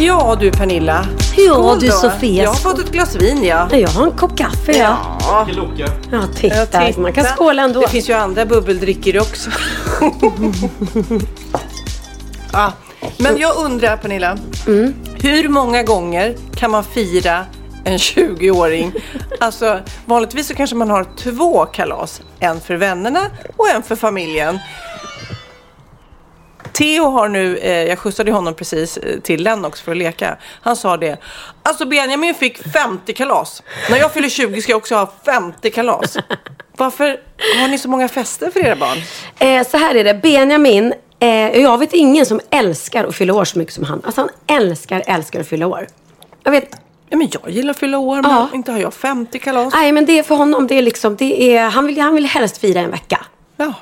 Ja du Pernilla. Ja, Skål du, då. Sofia. Jag har fått ett glas vin ja. Jag har en kopp kaffe ja. Ja, Ja, titta. jag tittar. Man kan skåla ändå. Det finns ju andra bubbeldrycker också. ja. Men jag undrar Pernilla. Mm. Hur många gånger kan man fira en 20-åring? Alltså vanligtvis så kanske man har två kalas. En för vännerna och en för familjen. Theo har nu, eh, jag skjutsade honom precis eh, till Lennox för att leka. Han sa det. Alltså Benjamin fick 50 kalas. När jag fyller 20 ska jag också ha 50 kalas. Varför har ni så många fester för era barn? Eh, så här är det. Benjamin, eh, jag vet ingen som älskar att fylla år så mycket som han. Alltså han älskar, älskar att fylla år. Jag vet, Ja, men jag gillar att fylla år, men Ja. inte har jag 50 kalas. nej men det är för honom, det är liksom, det är, han vill, han vill helst fira en vecka. Ja.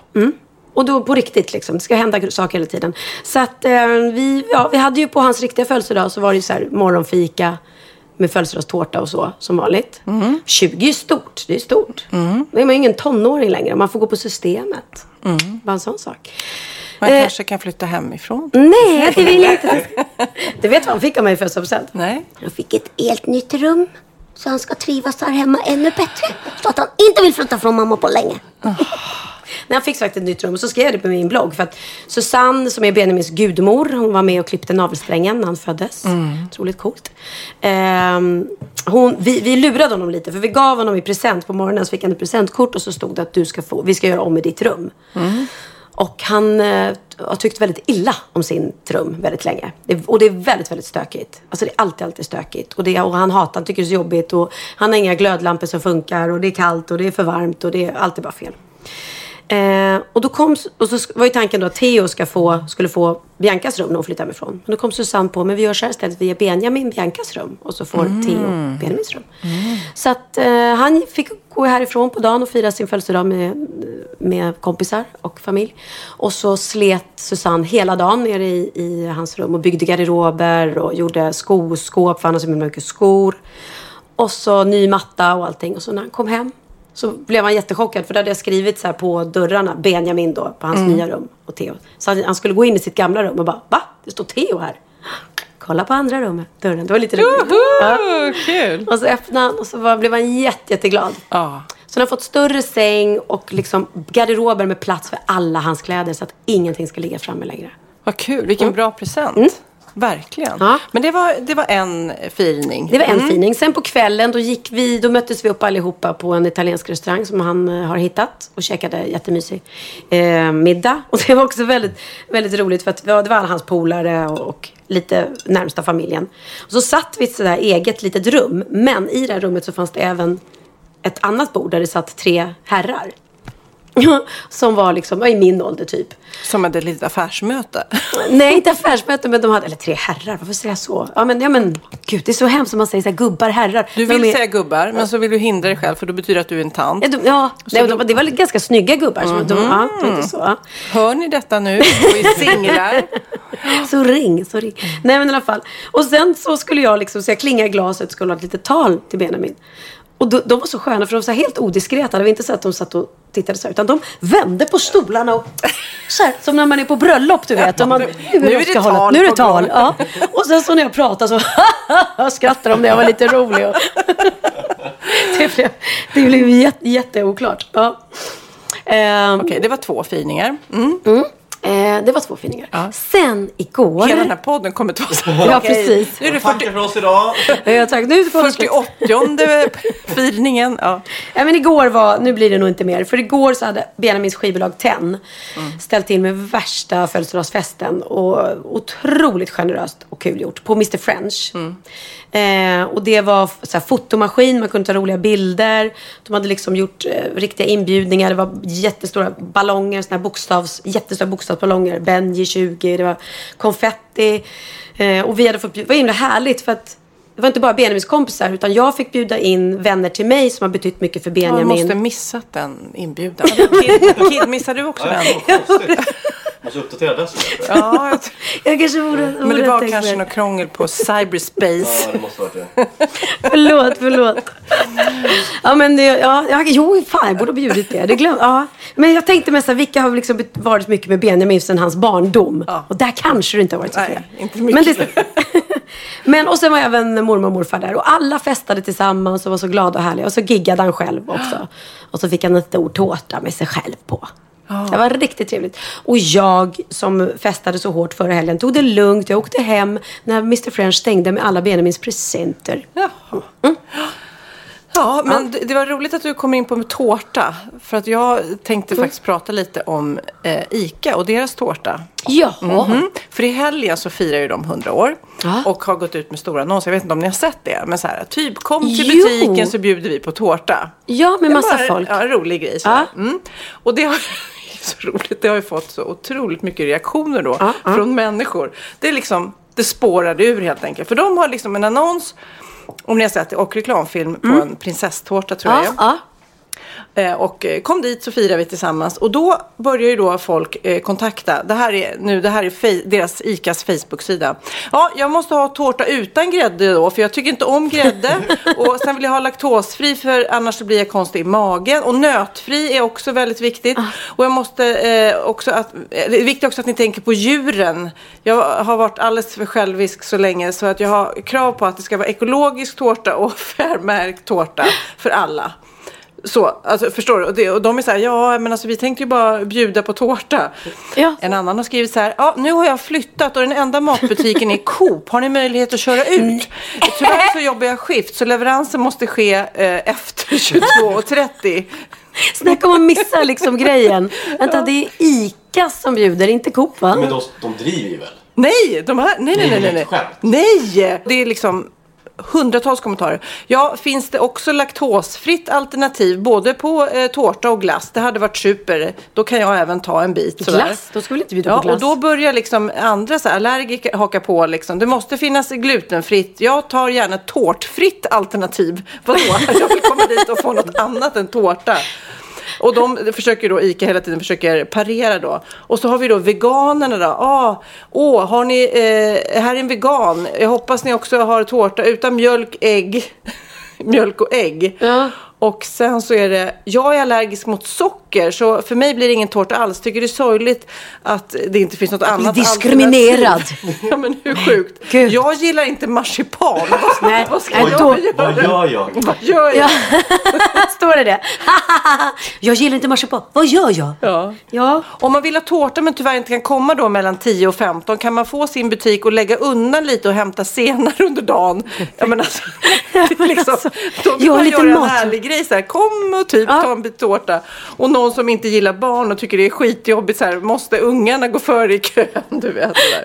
Och då på riktigt liksom. Det ska hända saker hela tiden. Så att eh, vi, ja, vi hade ju på hans riktiga födelsedag så var det ju så här morgonfika med födelsedagstårta och så som vanligt. 20 är stort. Det är stort. Då är man ju ingen tonåring längre. Man får gå på systemet. Bara en sån sak. Man Eh. kanske kan flytta hemifrån. Nej, det vill jag inte. Du vet vad han fick av mig i födelsedagspresent? Nej. Han fick ett helt nytt rum. Så han ska trivas här hemma ännu bättre. Så att han inte vill flytta från mamma på länge. Nej, han fick faktiskt ett nytt rum. Så skrev jag det på min blogg. För att Susanne, som är Benjamins gudmor, hon var med och klippte navelsträngen när han föddes. Otroligt coolt. Ehm, hon, vi, vi lurade honom lite. För vi gav honom i present på morgonen. Så fick han ett presentkort och så stod det att du ska få, vi ska göra om i ditt rum. Och han eh, har tyckt väldigt illa om sitt rum väldigt länge. Det, och det är väldigt, väldigt stökigt. Alltså det är alltid, alltid stökigt. Och, det, och han hatar, han tycker det är så jobbigt. Och han har inga glödlampor som funkar. Och det är kallt och det är för varmt. Och det är alltid bara fel. Eh, och då kom, och så var ju tanken då att Theo ska få, skulle få Biancas rum när hon flyttar hemifrån. Men då kom Susanne på, men vi gör så här istället. Vi ger Benjamin Biancas rum. Och så får Theo Benjamins rum. Så att eh, han fick gå härifrån på dagen och fira sin födelsedag med, med kompisar och familj. Och så slet Susanne hela dagen nere i, i hans rum och byggde garderober och gjorde skoskåp för han har så mycket skor. Och så ny matta och allting. Och så när han kom hem så blev han jättechockad för då hade jag skrivit så här på dörrarna, Benjamin då, på hans nya rum och Theo. Så han, han skulle gå in i sitt gamla rum och bara, va? Det står Theo här. Kolla på andra rummet, dörren. Det var lite roligt. Ja. kul! Och så öppnade han och så var, blev han jätte, jätteglad. Ja. Så han har fått större säng och liksom garderober med plats för alla hans kläder så att ingenting ska ligga framme längre. Vad kul, vilken bra present. Verkligen. Mm. Ja. Men det var, det var en firning. Det var en fining. Sen på kvällen då, gick vi, då möttes vi upp allihopa på en italiensk restaurang som han eh, har hittat och käkade jättemysig eh, middag. Och det var också väldigt, väldigt roligt för att ja, det var alla hans polare och, och lite närmsta familjen. Och så satt vi i ett sådär eget litet rum. Men i det här rummet så fanns det även ett annat bord där det satt tre herrar. Som var liksom, i min ålder typ. Som ett litet affärsmöte. Nej, inte affärsmöte, men de hade, eller tre herrar, varför säger jag så? Ja men, ja men, gud det är så hemskt om man säger så här, gubbar, herrar. Du Men vill de är- säga gubbar, men så vill du hindra dig själv för då betyder att du är en tant. Ja, de, ja nej, de, det var ganska snygga gubbar. Som, de, ja, det var inte så. Hör ni detta nu? Och är singlar. Så ring, så ring. Nej men i alla fall. Och sen så skulle jag liksom, så jag klingade i glaset och skulle ha ett litet tal till Benjamin. Och då, de var så sköna för de var så helt odiskreta. Det var inte så att de satt och tittade så här, utan de vände på stolarna och så här, som när man är på bröllop du vet. Och man, nu, Nu är det ska tal nu är det tal. Ja. Och sen så när jag pratade så skrattade de när jag var lite rolig. Och det blev, det blev jätte, jätteoklart. Ja. Ehm, Okej, det var två finingar. Mm. Eh, det var två finingar. Sen igår... Hela den här podden kommer ta så här. Ja, precis. Nu är det Tackar 40, för oss idag. Ja, tack. Nu du slut. 48 firningen. Ja. Ja, men igår var, nu blir det nog inte mer. För igår så hade Benjamins skivbolag Ten ställt till med värsta födelsedagsfesten. Och otroligt generöst och kul gjort. På Mr French. Eh, och det var så fotomaskin, man kunde ta roliga bilder. De hade liksom gjort eh, riktiga inbjudningar. Det var jättestora ballonger, såna här bokstavs, jättestora bokstavsballonger. Benji 20, det var konfetti. Eh, och vi hade fått bjuda, det var himla härligt för att det var inte bara Benjamins kompisar utan jag fick bjuda in vänner till mig som har betytt mycket för Jag Benjamin. måste missat den inbjudan. Kid, Kid missade du också den? Måste uppdatera dess. Ja, Ja, jag tror- Jag kanske borde, men det borde var kanske på det. något krångel på cyberspace. det måste varit det. Förlåt, förlåt. Ja, men det, ja, jag, jo, fan, jag borde ha bjudit det. det glöm, ja. Men jag tänkte mest, så här, vilka har liksom varit mycket med Benjamin sedan hans barndom? Ja. Och där kanske det inte har varit så Nej, flera. inte mycket. Men, det, men och sen var även mormor och morfar där. Och alla festade tillsammans och var så glada och härliga. Och så giggade han själv också. Och så fick han en stor tårta med sig själv på. Det var riktigt trevligt. Och jag som festade så hårt förra helgen tog det lugnt. Jag åkte hem när Mr French stängde med alla Benjamins presenter. Jaha. Ja, men det- var roligt att du kom in på med tårta. För att jag tänkte faktiskt prata lite om eh, ICA och deras tårta. Ja. Mhm. För i helgen så firar ju de 100 år. Ja. Och har gått ut med stora annonser. Jag vet inte om ni har sett det. Men så här, typ kom till Jo. butiken så bjuder vi på tårta. Ja, med massa folk. Ja, en rolig grej. Ja. Mm. Och det har så roligt. Det har ju fått så otroligt mycket reaktioner då. Ja, ja. Från människor. Det är liksom, det spårade ur helt enkelt. För de har liksom en annons. Om ni har sett det, och reklamfilm på en prinsesstårta tror jag Mm. Ja, det är. ja. Eh, Och eh, kom dit så firar vi tillsammans. Och då börjar ju då folk eh, kontakta. Det här är, nu, det här är deras ICAs Facebook-sida. Ja, jag måste ha tårta utan grädde då. För jag tycker inte om grädde. och sen vill jag ha laktosfri för annars så blir jag konstig i magen. Och nötfri är också väldigt viktigt. Och jag måste eh, också att, eh, det är viktigt också att ni tänker på djuren. Jag har varit alldeles för självisk så länge. Så att jag har krav på att det ska vara ekologisk tårta och färmärkt tårta för alla. Så, alltså, förstår du? Och, det, och de är så här, ja men alltså vi tänkte ju bara bjuda på tårta. Ja. En annan har skrivit så här, ja nu har jag flyttat och den enda matbutiken är Coop. Har ni möjlighet att köra ut? Tyvärr så jobbar jag skift så leveransen måste ske eh, efter 22.30. Snacka om att missa liksom grejen. Vänta, det är ICA som bjuder, inte Coop va? Men de, de driver ju väl? Nej, de här, nej, nej, nej, nej, nej. Det är liksom hundratals kommentarer. Ja, finns det också laktosfritt alternativ både på eh, tårta och glass? Det hade varit super. Då kan jag även ta en bit. sådär. Glass? Då vi inte bjuda Ja, på glass. och då börjar liksom andra så här, allergiker haka på. Liksom. Det måste finnas glutenfritt. Jag tar gärna tårtfritt alternativ. Vadå? Jag vill komma dit och få något annat än tårta. Och de försöker då, ICA hela tiden försöker parera då. Och så har vi då veganerna då. Ah, åh, har ni, eh, här är en vegan. Jag hoppas ni också har tårta utan mjölk, ägg. mjölk och ägg. Ja. Och sen så är det, jag är allergisk mot socker så för mig blir det ingen tårta alls. Tycker det är sorgligt att det inte finns något annat diskriminerad. Ja men hur sjukt. Gud. Jag gillar inte marsipan. Nej, vad ska nej, jag då- göra? Vad gör jag? Vad gör jag? Ja. Står det det? jag gillar inte marsipan. Vad gör jag? Ja. Ja. Om man vill ha tårta men tyvärr inte kan komma då mellan 10 och 15 kan man få sin butik och lägga undan lite och hämta senare under dagen. Ja, men alltså, det är liksom, då vill Jag har man göra en mat. härlig grej så här, kom och typ Ja. ta en bit tårta. Och någon som inte gillar barn och tycker det är skitjobbigt så här, måste ungarna gå före i kön? Du vet det där.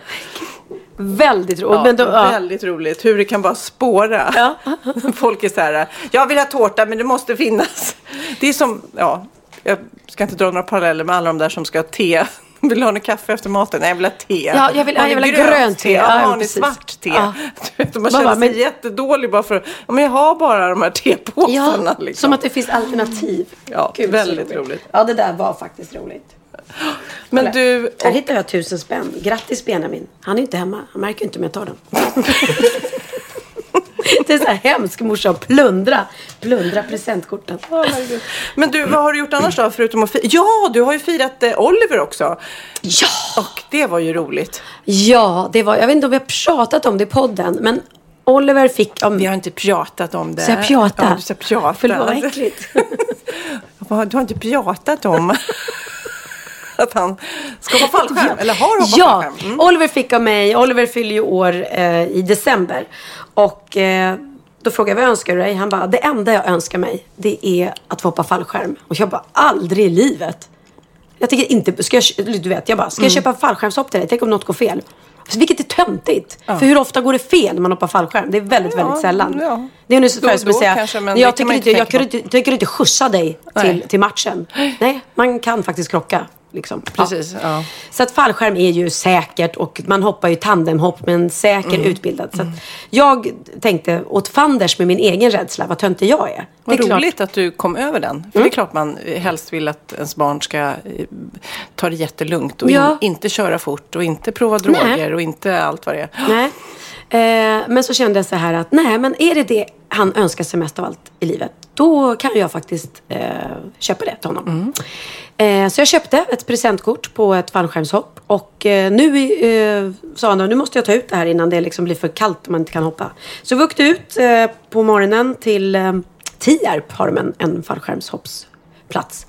Väldigt roligt. Ja, men då, ja. Väldigt roligt hur det kan bara spåra. Ja. Folk är så här, jag vill ha tårta men det måste finnas. Det är som, ja, jag ska inte dra några paralleller med alla de där som ska ha te. Vill du ha något kaffe efter maten? Nej, jag vill ha te. Ja, jag vill- Har jag vill ha grönt te. Ja, Ja, har ni svart te? Ja. Du vet, man Mamma, känner sig men- jättedålig bara för ja, men jag har bara de här tepåsarna. ja, liksom. som att det finns alternativ. Ja, Gud, väldigt roligt. Ja, det där var faktiskt roligt. Men du, Här hittar jag tusen spänn. Grattis Benjamin. Han är inte hemma. Han märker inte om jag tar den. det är så här hemskt morsa att plundra. Plundra presentkorten. Men du, vad har du gjort annars då? Förutom att fira? Ja, du har ju firat eh, Oliver också. Ja! Och det var ju roligt. Ja, det var, jag vet inte om vi har pratat om det i podden, men Oliver fick... Om, Vi har inte pratat om det. Så jag pjata? Ja, du sa pjata. Förlåt, vad äckligt. du har inte pratat om att han ska hoppa fallskärm? Eller har hoppat Ja, fallskärm? Mm. Oliver fick av mig, Oliver fyller ju år eh, i december. Och eh, då frågade jag vad önskar du dig? Han bara, det enda jag önskar mig det är att få hoppa fallskärm. Och jag bara, aldrig i livet. Jag tänker inte, ska jag, du vet, jag bara, ska Mm. jag köpa en fallskärmshopp till dig? Tänk om något går fel. Alltså, vilket är töntigt. För hur ofta går det fel när man hoppar fallskärm? Det är väldigt, Ja, väldigt sällan. ja. Det är ungefär som att säga, kanske, men jag, tänker inte jag, tänker inte skjutsa dig till, till matchen. Nej, man kan faktiskt krocka. Liksom. Precis, ja. Så att fallskärm är ju säkert och man hoppar ju tandemhopp med en säker Mm. utbildad. Så att jag tänkte åt fanders med min egen rädsla vad töntig jag är. Vad det är klart. Mm. roligt att du kom över den. För det är klart man helst vill att ens barn ska eh, ta det jättelugnt och Ja. in, inte köra fort och inte prova droger Nej. och inte allt vad det är. Nej. Eh, men så kände jag så här att nej, men är det det han önskar sig mest av allt i livet, då kan jag faktiskt eh, köpa det till honom. Eh, så jag köpte ett presentkort på ett fallskärmshopp och eh, nu eh, sa han då, nu måste jag ta ut det här innan det liksom blir för kallt och man inte kan hoppa. Så vi åkte ut eh, på morgonen till eh, Tierp har de en, en fallskärmshoppsplats.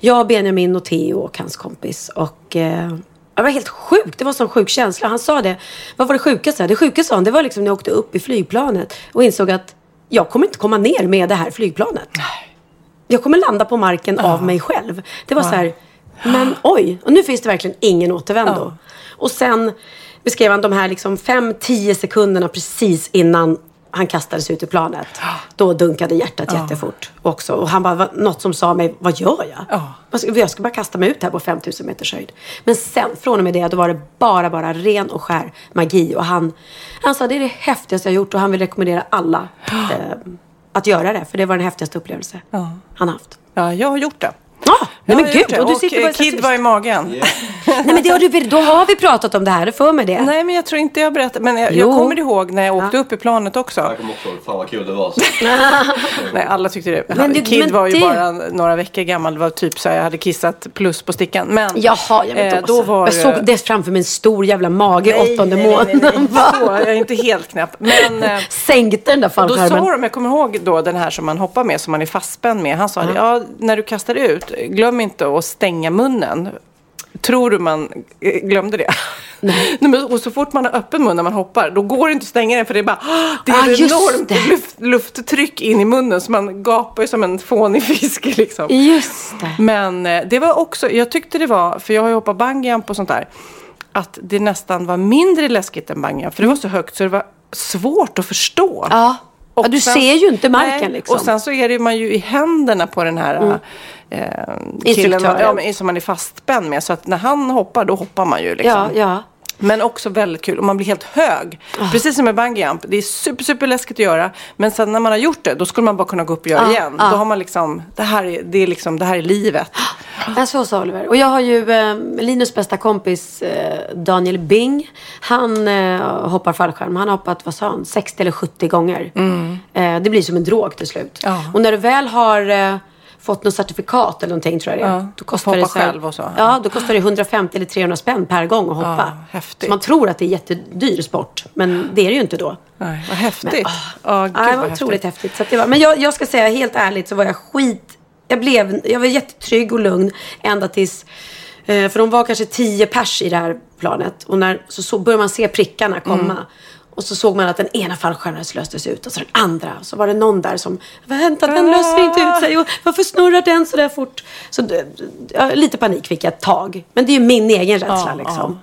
Jag, Benjamin och Theo och hans kompis och eh, det var helt sjukt. Det var en sån sjuk känsla. Han sa det. Vad var det sjukaste? Det sjukaste sa han, det var liksom när jag åkte upp i flygplanet och insåg att jag kommer inte komma ner med det här flygplanet. Jag kommer landa på marken av mig själv. Det var så här, men oj, och nu finns det verkligen ingen återvändo. Och sen beskrev han de här liksom 5-10 sekunderna precis innan han kastades ut i planet. Då dunkade hjärtat jättefort också. Och han bara, "Va- något som sa mig, vad gör jag? Ja. Jag ska bara kasta mig ut här på 5000 meters höjd. Men sen, från och med det, då var det bara, bara ren och skär magi. Och han, han sa, det är det häftigaste jag gjort och han vill rekommendera alla eh, att göra det. För det var den häftigaste upplevelse han haft. Ja, jag har gjort det. Ja, nej men gud. Och du och sitter eh, bara Kid tyst. var i magen. Nej men det har du, då har vi pratat om det här, för mig det. Nej, men jag tror inte jag berättade. Men jag, jag kommer ihåg när jag åkte upp i planet också. Jag kommer också ihåg, fan vad kul det var. Nej, alla tyckte det. Men det- Kid men var ju det- bara några veckor gammal. Det var typ så här, jag hade kissat plus på stickan. Men Jaha, jag vet eh, då var jag såg det framför mig en stor jävla mage Nej, åttonde nej, nej, nej, nej. månaden. Så, jag är inte helt knäpp. Men eh, Sänkte den där då sa fallskärmen. de, jag kommer ihåg då den här som man hoppar med, som man är fastspänd med. Han sa det, ja, när du kastar ut, glöm inte att stänga munnen. Tror du man eh, glömde det? Nej. men, och så fort man har öppen mun när man hoppar, då går det inte att stänga den för det är bara, det är Ah, ett enormt det. luft, lufttryck in i munnen så man gapar ju som en fånig fisk liksom. Just det. Men eh, det var också, jag tyckte det var, för jag har ju hoppat bungyjump och sånt där, att det nästan var mindre läskigt än bungyjump. För det var så högt så det var svårt att förstå. Ja. Och ja, du sen- ser ju inte marken Nej, liksom. Och sen så är det man ju i händerna på den här eh, killen ja, som man är fastspänd med. Så att när han hoppar, då hoppar man ju liksom. ja, ja. Men också väldigt kul och man blir helt hög. Ah. Precis som med bungyjump. Det är super, super läskigt att göra. Men sen när man har gjort det, då skulle man bara kunna gå upp och göra Ah, igen. ah. Då har man liksom, det här är, det är liksom, det här är livet. Ja, så sa Oliver. Och jag har ju eh, Linus bästa kompis eh, Daniel Bing. Han eh, hoppar fallskärm. Han har hoppat, vad sa han, 60 eller 70 gånger. Eh, det blir som en drog till slut. Ja. Och när du väl har eh, fått något certifikat eller någonting tror jag det är. Ja, Då kostar hoppa det så här- själv och så. Ja, då kostar det 150 eller 300 spänn per gång att hoppa. häftigt. Så man tror att det är jättedyr sport. Men det är det ju inte då. Nej, vad häftigt. Men, Ja, gud Ja, det vad var otroligt häftigt. Så att det var, men jag, jag ska säga helt ärligt så var jag skit... Jag, blev, jag var jättetrygg och lugn ända tills... Eh, för de var kanske tio pers i det här planet. Och när, så, så började man se prickarna komma. Och så såg man att den ena fallskärmen löstes ut och så den andra. Och så var det någon där som, vänta den löser inte ut sig. Och varför snurrar den så där fort? Så det- ja, lite panik fick jag ett tag. Men det är ju min egen rädsla Ja, liksom.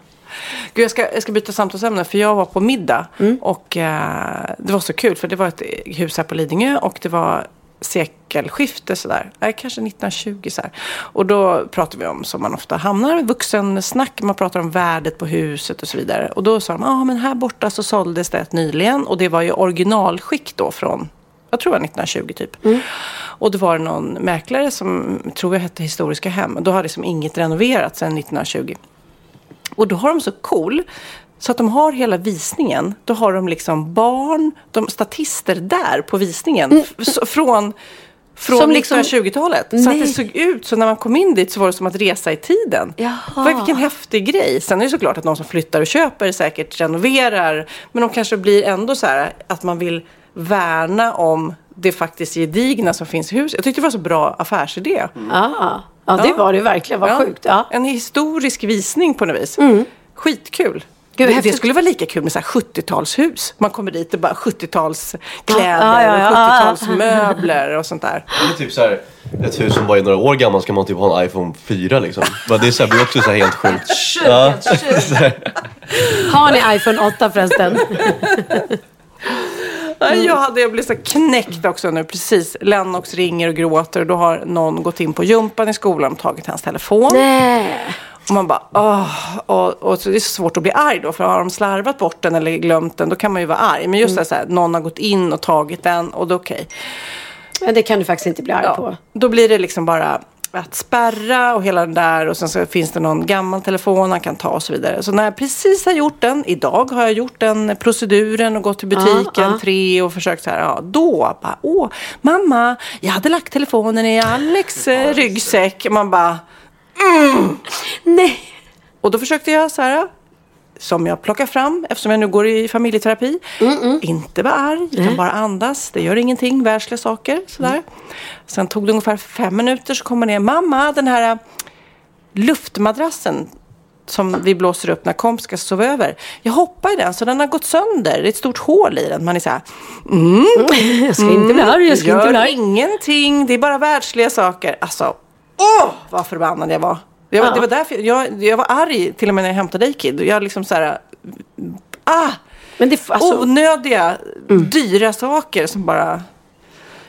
Gud, jag, ska, jag ska byta samtalsämne för jag var på middag Mm. och eh, det var så kul för det var ett hus här på Lidingö och det var sekelskifte sådär, nej, kanske 1920 så här. Och då pratade vi om, som man ofta hamnar, vuxensnack, man pratar om värdet på huset och så vidare. Och då sa de, ja ah, men här borta så såldes det ett nyligen och det var ju originalskick då från jag tror det var 1920 typ. Och då var det någon mäklare som, tror jag hette Historiska Hem. Då hade liksom inget renoverats sedan 1920. Och då har de så cool. Så att de har hela visningen. Då har de liksom barn, de statister där på visningen. Så- Från, från Som liksom- 1920-talet. Så att det såg ut, så när man kom in dit så var det som att resa i tiden. Jaha. Vilken häftig grej. Sen är det såklart att någon som flyttar och köper säkert renoverar. Men de kanske blir ändå så här att man vill värna om det faktiskt gedigna som finns i huset. Jag tyckte det var så bra affärsidé. Ja, ja det var det verkligen. Vad sjukt. Ja. En historisk visning på något vis. Skitkul. Gud, det, det skulle vara lika kul med så här 70-talshus. Man kommer dit och bara 70-talskläder Ja, ja, ja, ja. och 70-talsmöbler och sånt där. Det är typ så här, ett hus som bara är några år gammalt ska man typ ha en iPhone 4 liksom. Men Det är så här, blir också så här helt sjukt. Ja. Så här. Har ni iPhone 8 förresten? Ja, Jag hade jag blivit så knäckt också nu precis. Lennox ringer och gråter och då har någon gått in på jumpan i skolan och tagit hans telefon. Nej. Och man bara, åh. Och, och så det är så svårt att bli arg då. För har de slarvat bort den eller glömt den, då kan man ju vara arg. Men just det så här, någon har gått in och tagit den och då okej. Men det kan du faktiskt inte bli arg på. Ja, då blir det liksom bara att spärra och hela den där och sen så finns det någon gammal telefon han kan ta och så vidare. Så när jag precis har gjort den, idag har jag gjort den proceduren och gått till butiken Ja, ja. tre och försökt så här, ja, då bara, åh, mamma, jag hade lagt telefonen i Alex eh, ryggsäck. Man bara, Nej. och då försökte jag så här, som jag plockar fram eftersom jag nu går i familjeterapi. Inte vara arg, utan bara andas. Det gör ingenting, världsliga saker. Sådär. Sen tog det ungefär fem minuter så kom man ner. Mamma, den här äh, luftmadrassen som vi blåser upp när komp ska sova över. Jag hoppar i den så den har gått sönder. Det är ett stort hål i den. Man är så här, Jag ska inte bli arg. Jag ska inte bli arg. ingenting. Det är bara världsliga saker. Alltså, åh vad förbannad jag var. Jag, Ja. Det var därför jag, jag var arg till och med när jag hämtade dig Kid. Jag liksom så här, ah, Men det, alltså, onödiga, dyra saker som bara,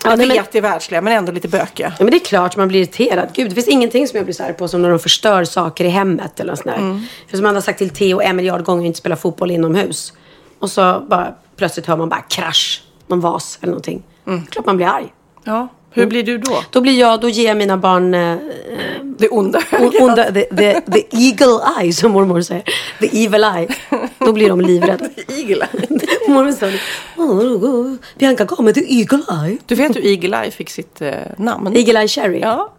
ja, jag nej, men, vet är världsliga men ändå lite bökiga. ja, men det är klart man blir irriterad. Gud, det finns ingenting som jag blir så här på som när de förstör saker i hemmet eller något sånt där. För som man har sagt till Theo en miljard gånger att inte spela fotboll inomhus. Och så bara plötsligt hör man bara krasch. Någon vas eller någonting. Det är klart man blir arg. Ja, hur blir du då? Då blir jag, då ger jag mina barn eh, Det onda o- onda, the, the, the eagle eye som mormor säger. The evil eye. Då blir de livrädda. Eagle Eye. mormor sa "Åh, Bianca gav mig the eagle eye. Du vet hur Eagle Eye fick sitt eh, namn? Eagle eye cherry. Ja.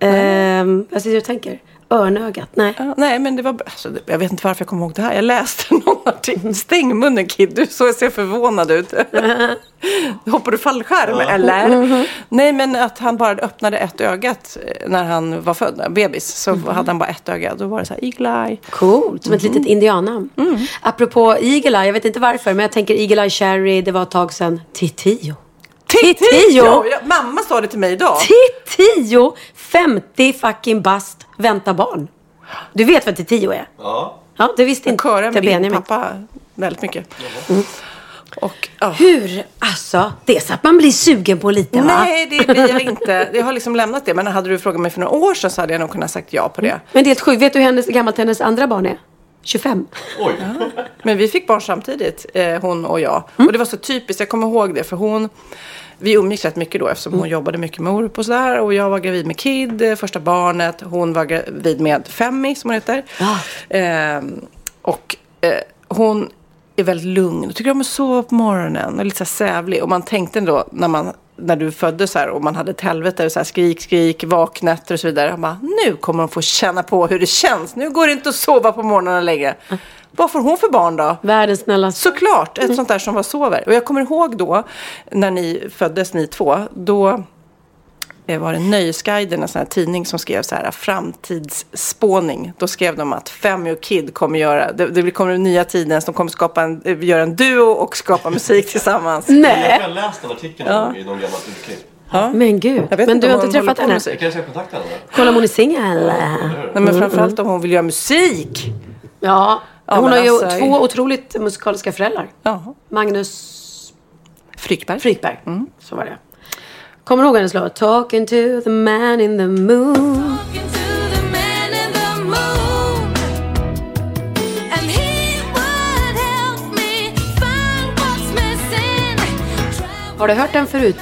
Ehm, jag sitter och tänker. Örnögat? Nej. Ja, nej, men det var... Alltså, jag vet inte varför jag kommer ihåg det här. Jag läste någon artikel. Stäng munnen Kid, du så ser förvånad ut. Hoppar du fallskärm eller? Nej, men att han bara öppnade ett ögat eh, när han var född, bebis. Så hade han bara ett öga. Då var det så här, eagle eye. Coolt, som ett litet indiannamn. Apropå Eagle Eye, jag vet inte varför, men jag tänker Eagle Eye Cherry, det var ett tag sedan. Titio. Titio! Ja, mamma sa det till mig idag. Titio! 50 fucking bast, vänta barn. Du vet vad Titio är? Ja. Ja, det visste Jag inte körar med din Benjamin. pappa väldigt mycket. Och, ja. Hur? Alltså, det är så att man blir sugen på lite va? Nej, det blir jag inte. Jag har liksom lämnat det. Men hade du frågat mig för några år sedan så hade jag nog kunnat sagt ja på det. Men det är helt sjukt. Vet du hur hennes, gammalt hennes andra barn är? 25. Oj. Men vi fick barn samtidigt, eh, hon och jag. Mm. Och det var så typiskt, jag kommer ihåg det. För hon, vi umgicks rätt mycket då eftersom Mm. hon jobbade mycket med Orup och sådär. Och jag var gravid med Kid, eh, första barnet. Hon var gravid med Femmi, som hon heter. Ehm, och eh, hon är väldigt lugn. Tycker om att sova på morgonen och lite så här sävlig. Och man tänkte ändå när, man, när du föddes här och man hade ett helvete, så här skrik, skrik, vaknätter och så vidare. Han bara, nu kommer hon få känna på hur det känns. Nu går det inte att sova på morgonen längre. Vad får hon för barn då? Världens snällaste. Såklart, ett sånt där som var sover. Och jag kommer ihåg då, när ni föddes ni två, då var det Nöjesguiden, en sån här tidning som skrev så här framtidsspåning. Då skrev de att Femmy och Kid kommer göra, det, det kommer nya tiden, de kommer skapa en, eh, göra en duo och skapa musik tillsammans. Jag har Nej. läst den artikeln gång i någon gammalt urklipp. Men gud. Men du har inte träffat henne? musik. Jag kanske ska kontakta henne. Kolla om hon är singel. Nej, men framförallt om hon vill göra musik. Ja. Ja, Hon har ju alltså- två otroligt musikaliska föräldrar. Ja. Magnus Frykberg. Frykberg. Så var det. Kommer du ihåg hennes låt? Talking to the man in the moon. Har du hört den förut?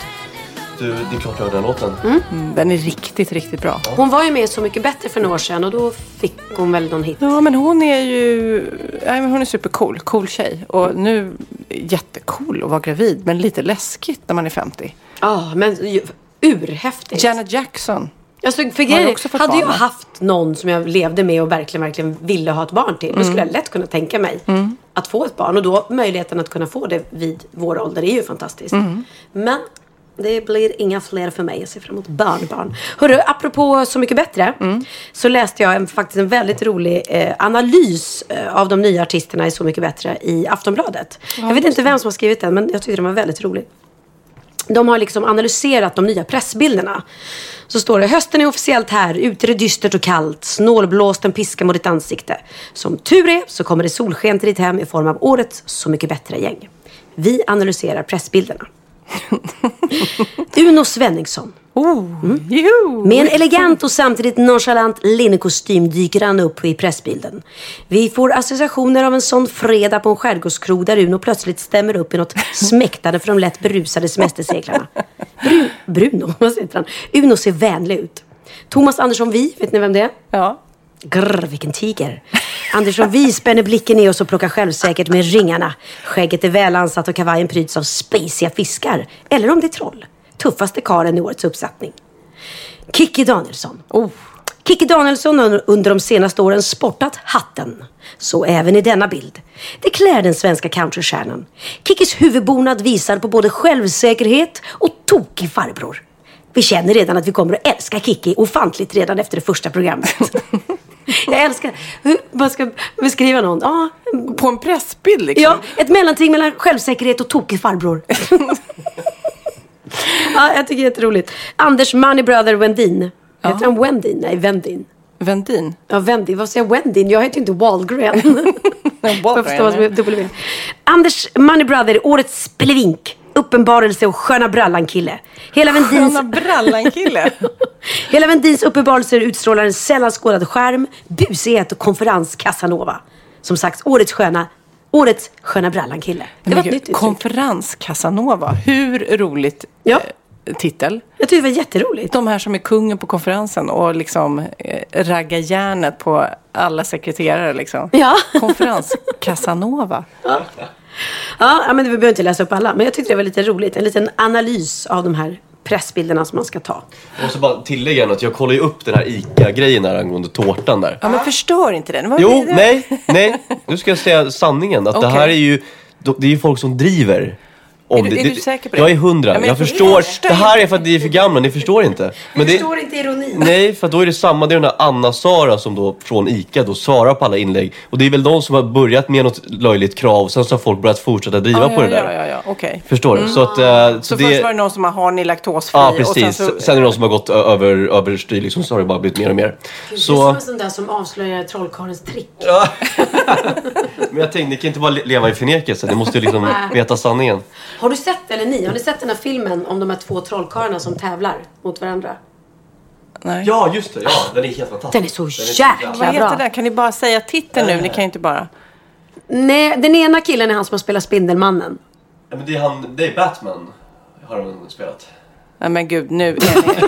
Du, det är klart jag hör den låten. Mm, Den är riktigt, riktigt bra. Hon var ju med Så mycket bättre för några år sedan och då fick hon väl någon hit. Ja, men hon är ju nej, men hon är supercool. Cool tjej. Och nu jättecool att vara gravid, men lite läskigt när man är 50. Ja, men ju- urhäftigt. Janet Jackson. Alltså, för grejen, också fått hade barn, jag haft någon som jag levde med och verkligen, verkligen ville ha ett barn till, då skulle jag lätt kunna tänka mig. att få ett barn. Och då möjligheten att kunna få det vid vår ålder är ju fantastiskt. Men det blir inga fler för mig. Jag ser fram emot barnbarn. Hörru, apropå Så mycket bättre. Så läste jag en, faktiskt en väldigt rolig eh, analys eh, av de nya artisterna i Så mycket bättre i Aftonbladet. jag vet inte vem som har skrivit den, men jag tyckte den var väldigt rolig. De har liksom analyserat de nya pressbilderna. Så står det, hösten är officiellt här, ute är det dystert och kallt, snålblåsten piskar mot ditt ansikte. Som tur är så kommer det solsken till ditt hem i form av årets Så mycket bättre-gäng. Vi analyserar pressbilderna. Uno Svenningsson. Oh, jo. Med en elegant och samtidigt nonchalant linnekostym dyker han upp i pressbilden. Vi får associationer av en sån fredag på en skärgårdskrog där Uno plötsligt stämmer upp i något smäktande för de lätt berusade semesterseglarna. Bru Bruno, vad heter han? Uno ser vänlig ut. Thomas Andersson Vi, vet ni vem det är? Ja. Grr, vilken tiger. Andersson Vi spänner blicken i oss och plockar självsäkert med ringarna. Skägget är väl ansatt och kavajen pryds av spaciga fiskar. Eller om det är troll. Tuffaste karen i årets uppsättning. Kikki Danielsson. Oh. Kikki Danielsson har under de senaste åren sportat hatten. Så även i denna bild. Det klär den svenska countrystjärnan. Kikkis huvudbonad visar på både självsäkerhet och tokig farbror. Vi känner redan att vi kommer att älska Kikki ofantligt redan efter det första programmet. Jag älskar hur man ska beskriva någon. Ja, På en pressbild liksom. ja, ett mellanting mellan självsäkerhet och tokig farbror. ja, jag tycker det är jätteroligt. Anders Money Brother Wendin. Heter han Wendin? Nej, Wendin. Vendin. Ja, Wendin. Vad säger jag? Wendin? Jag heter ju inte Wahlgren. Jag förstår vad som är W. Anders Money Brother, årets spelevink. Uppenbarelse och sköna brallan-kille. Hela Wendins... Sköna brallan-kille. Hela Wendins uppenbarelser utstrålar en sällan skådad skärm, busighet och konferens Casanova. Som sagt, årets sköna, årets sköna brallan-kille. Det var ett nytt uttryck. Konferens Casanova. Hur roligt Ja. eh, titel. Jag tyckte det var jätteroligt. De här som är kungen på konferensen och liksom eh, raggar järnet på alla sekreterare liksom. Ja. Konferens Casanova. Ja, ja, men vi behöver inte läsa upp alla. Men jag tyckte det var lite roligt. En liten analys av de här pressbilderna som man ska ta. Jag måste bara tillägga att jag kollade ju upp den här ICA-grejen där angående tårtan där. Ja, men förstör inte den. Vad Jo, det? nej, nej. Nu ska jag säga sanningen. Att det Okej. här är ju, det är ju folk som driver. Om Är du- det. är du säker på det? Jag är hundra. Ja, jag förstår. förstår Det här är för att ni är för gamla, ni förstår inte. Men det, inte ironin. nej, för då är det samma. Det är den där Anna-Sara som då från ICA då svarar på alla inlägg. Och det är väl de som har börjat med något löjligt krav. Sen så har folk börjat fortsätta driva Ja, på ja, det där. Ja, ja, ja. okej. Förstår du? Så att... eh, Så det, först var det någon som har, har ni laktosfri? Ja, och precis. sen Sen, så, är det någon som har gått över, överstyr liksom, så har det bara blivit mer och mer. Det är som Så, en sån där som avslöjar trollkarlens trick. men jag tänkte, ni kan inte bara le- leva i förnekelse. Ni måste ju liksom veta sanningen. Har du sett, eller ni, har ni sett den här filmen om de här två trollkarlarna som tävlar mot varandra? nej. Ja, just det. Ja, den är helt fantastisk. Den är så jäkla Vad heter bra. den? Kan ni bara säga titeln nu? Ni kan ju inte bara... Nej, den ena killen är han som har spelat Spindelmannen. Ja, men det är, han, det är Batman, har han spelat. Nej men gud, nu är ni...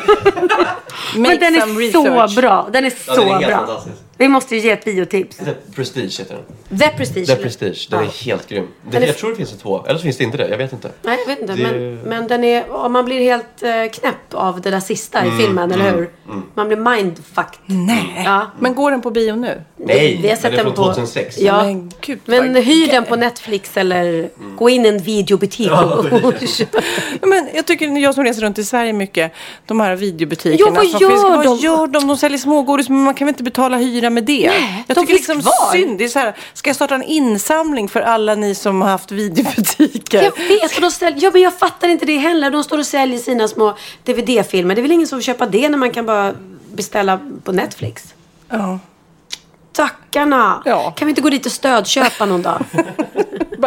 Men den är så research. bra. Den är Ja, så den är helt bra. fantastisk. Vi måste ju ge ett biotips. The Prestige heter den. The Prestige. The? Prestige, den Ja. är helt grym. Det, Den Jag tror det finns det två, eller så finns det inte det. Jag vet inte. Nej, jag vet inte. Det- Men, men den är, och man blir helt eh, knäpp av det där sista Mm, i filmen, eller hur? Man blir mindfucked. Nej. Ja. Men går den på bio nu? Nej, Vi har sett den är från på- 2006. Ja. Men gud Men hyr den på Netflix eller gå in i en videobutik och köp. Men jag tycker, jag som reser runt i Sverige mycket, de här videobutikerna. Ja, vad som gör finns, de? Vad gör de? De säljer smågodis, men man kan väl inte betala hyra med det? Nej, jag de tycker liksom kvar. synd. Det är så här, ska jag starta en insamling för alla ni som har haft videobutiker? Jag vet, och de ställer, ja, men jag fattar inte det heller. De står och säljer sina små DVD-filmer. Det är väl ingen som vill köpa det när man kan bara beställa på Netflix? Ja. Stackarna! Ja. Kan vi inte gå dit och stödköpa någon dag?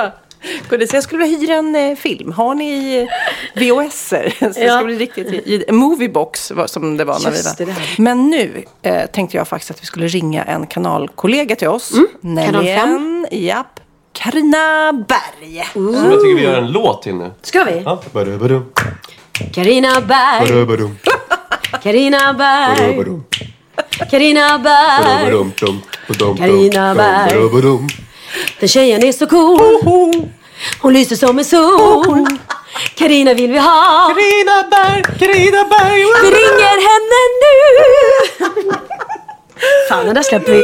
Dit. Så jag skulle vilja hyra en eh, film. Har ni eh, VHS-er? Så det Ja. ska bli riktigt i, i Moviebox som det var när Just vi var. det här. Men nu eh, tänkte jag faktiskt att vi skulle ringa en kanalkollega till oss. Mm. Nämligen, japp, Carina Berg. Som jag tycker vi gör en låt till nu. Ska vi? Ja. Carina Berg, Carina Berg, Carina Berg. Carina Berg. Den tjejen är så cool. Hon lyser som en sol. Carina vill vi ha. Carina Berg, Carina Berg. Vi ringer henne nu. Fan, den där släpper vi.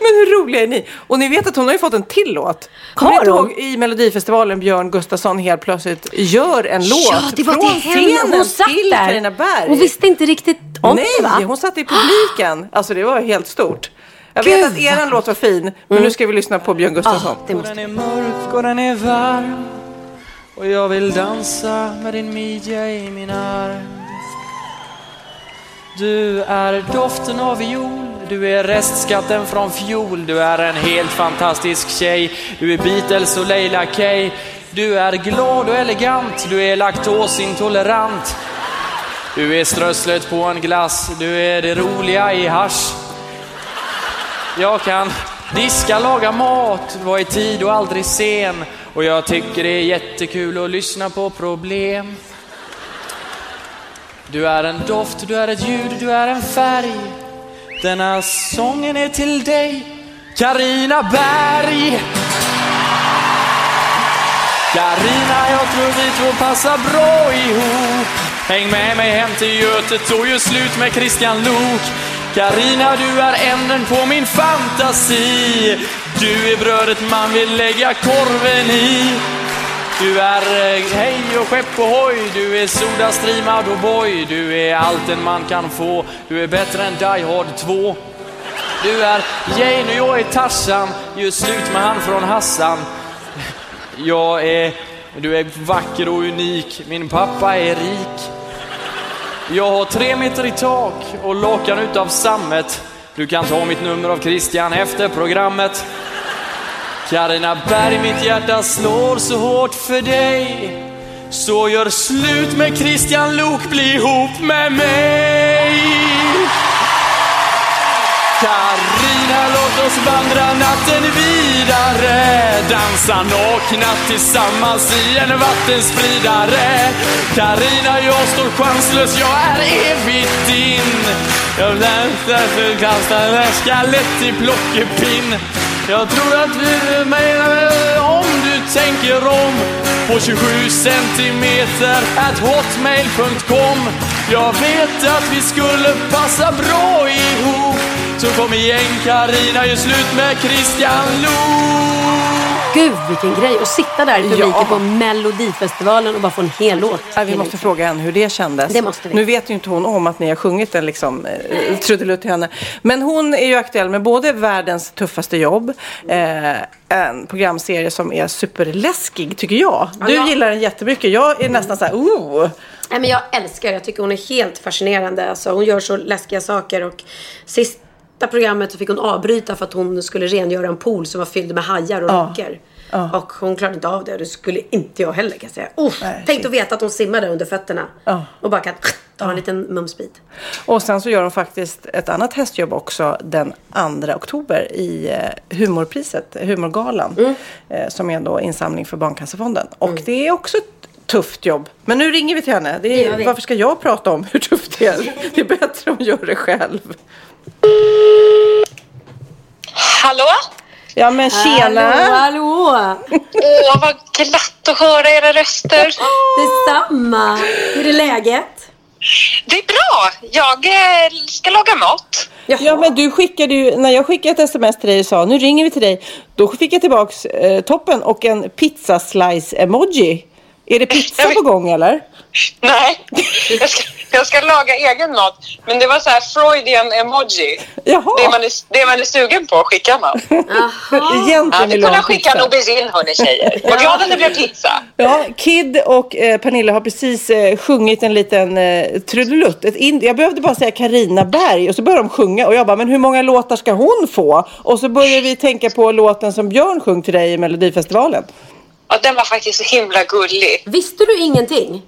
Men hur roliga är ni? Och ni vet att hon har ju fått en till låt. Kommer ihåg i Melodifestivalen Björn Gustafsson helt plötsligt gör en låt Ja, det var till henne. Hon satt till där. Carina Berg. Hon visste inte riktigt om Nej, det va? hon satt i publiken. Alltså det var helt stort. Jag Gud, vet att eran låt var fin, men nu ska vi lyssna på Björn Gustafsson. Måste Den är mörk och den är varm. Och jag vill dansa med din midja i min arm. Du är doften av viol Du är restskatten från fjol. Du är en helt fantastisk tjej. Du är Beatles och Leila Kay Du är glad och elegant. Du är laktosintolerant. Du är strösslet på en glass. Du är det roliga i hasch jag kan diska, laga mat, vara i tid och aldrig sen. Och jag tycker det är jättekul att lyssna på problem. Du är en doft, du är ett ljud, du är en färg. Denna sången är till dig, Karina Berg. Karina, jag tror vi två passar bra ihop. Häng med mig hem till Götet och gör slut med Kristian Lok. Karina, du är änden på min fantasi. Du är brödet man vill lägga korven i. Du är eh, hej och skepp och hoj, du är Sodastreamad och boy. Du är allt en man kan få, du är bättre än Die Hard 2. Du är Jane och jag är Tarzan, gör slut med han från Hassan. Jag är, du är vacker och unik, min pappa är rik. Jag har tre meter i tak och lakan utav sammet. Du kan ta mitt nummer av Christian efter programmet. Karina Berg, mitt hjärta slår så hårt för dig. Så gör slut med Christian Lok, bli ihop med mig. Karina, låt oss vandra natten vid. Dansa nakna tillsammans i en vattenspridare. Karina, jag står chanslös, jag är evigt din Jag väntar för kasta en skalett i plockepinn. Jag tror att vi menar eh, om du tänker om på 27 centimeter at hotmail.com Jag vet att vi skulle passa bra ihop. Så kom igen Karina, gör slut med Christian Lok. Gud vilken grej att sitta där i publiken Ja. på Melodifestivalen och bara få en hel låt. Ja, vi måste fråga henne hur det kändes. Det måste vi. Nu vet ju inte hon om att ni har sjungit den liksom, eh, trudelutt till henne. Men hon är ju aktuell med både världens tuffaste jobb, eh, en programserie som är superläskig tycker jag. Du Ja. gillar den jättemycket. Jag är nästan så här, oh. Nej, men jag älskar Jag tycker hon är helt fascinerande. Alltså, hon gör så läskiga saker. Och sista programmet så fick hon avbryta för att hon skulle rengöra en pool som var fylld med hajar och Ja. rockor. Ja. Och hon klarade inte av det. Det skulle inte jag heller kan jag säga. Uff, Nej, tänk shit. att veta att hon simmar där under fötterna. Ja. Och bara kan ta en liten mumsbit. Och sen så gör hon faktiskt ett annat hästjobb också den 2 oktober i eh, humorpriset, humorgalan. Mm. Eh, som är då insamling för Barncancerfonden. Och det är också ett tufft jobb. Men nu ringer vi till henne. Är, varför ska jag prata om hur tufft det är? Det är bättre om hon gör det själv. Hallå? Ja men tjena! Hallå, hallå! Åh, vad glatt att höra era röster. Detsamma! Hur är läget? Det är bra. Jag eh, ska laga mat. Ja men du skickade ju, när jag skickade ett sms till dig och sa nu ringer vi till dig. Då fick jag tillbaks eh, toppen och en pizza slice emoji. Är det pizza på gång eller? Nej, jag ska, jag ska laga egen mat. Men det var så här Freudian emoji. Jaha. Det man, är, det man är sugen på skickar man. Jaha. Ja, Egentligen vi vill du ha kunde skicka en pizza. aubergine hörni tjejer. Vad glad att det blev pizza. Ja, Kid och eh, Pernilla har precis eh, sjungit en liten eh, trudelutt. Ett in- jag behövde bara säga Karina Berg och så började de sjunga och jag bara, men hur många låtar ska hon få? Och så började vi tänka på låten som Björn sjöng till dig i Melodifestivalen. Ja, den var faktiskt så himla gullig. Visste du ingenting?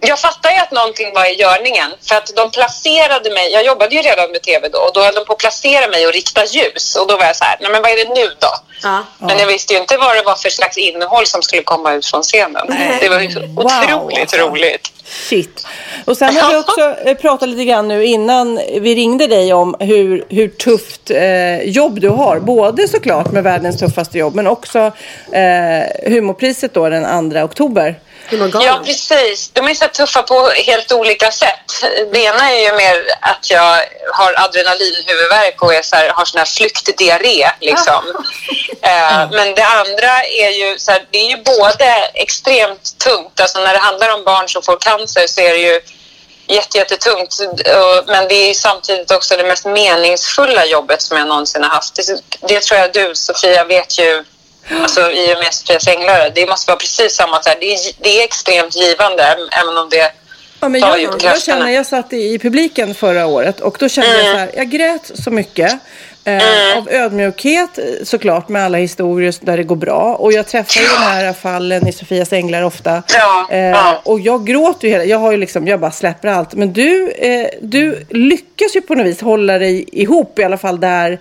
Jag fattar ju att någonting var i görningen. För att de placerade mig, jag jobbade ju redan med tv då, och då höll de på att placera mig och rikta ljus. Och då var jag så här, nej men vad är det nu då? Ja. Men jag visste ju inte vad det var för slags innehåll som skulle komma ut från scenen. Det var ju Wow, otroligt alltså. roligt. Shit. Och sen har vi också eh, pratat lite grann nu innan vi ringde dig om hur, hur tufft eh, jobb du har. Både såklart med världens tuffaste jobb men också eh, humorpriset då den 2 oktober. Ja, precis. De är så tuffa på helt olika sätt. Det ena är ju mer att jag har adrenalinhuvudvärk och är så här, har sån här flyktdiarré. Liksom. Eh, men det andra är ju, så här, det är ju både extremt tungt. Alltså när det handlar om barn som får cancer så är det ju jätte, jättetungt. Men det är ju samtidigt också det mest meningsfulla jobbet som jag någonsin har haft. Det, det tror jag du, Sofia, vet ju Alltså i och med Sofias änglar. Det måste vara precis samma. Så här. Det, är, det är extremt givande även om det Ja, men jag, jag känner, jag satt i, i publiken förra året och då kände jag så här, jag grät så mycket. Eh, Av ödmjukhet såklart med alla historier där det går bra. Och jag träffar ju de här fallen i Sofias änglar ofta. Ja, Eh, ja. Och jag gråter ju hela, jag har ju liksom, jag bara släpper allt. Men du, eh, du lyckas ju på något vis hålla dig ihop i alla fall där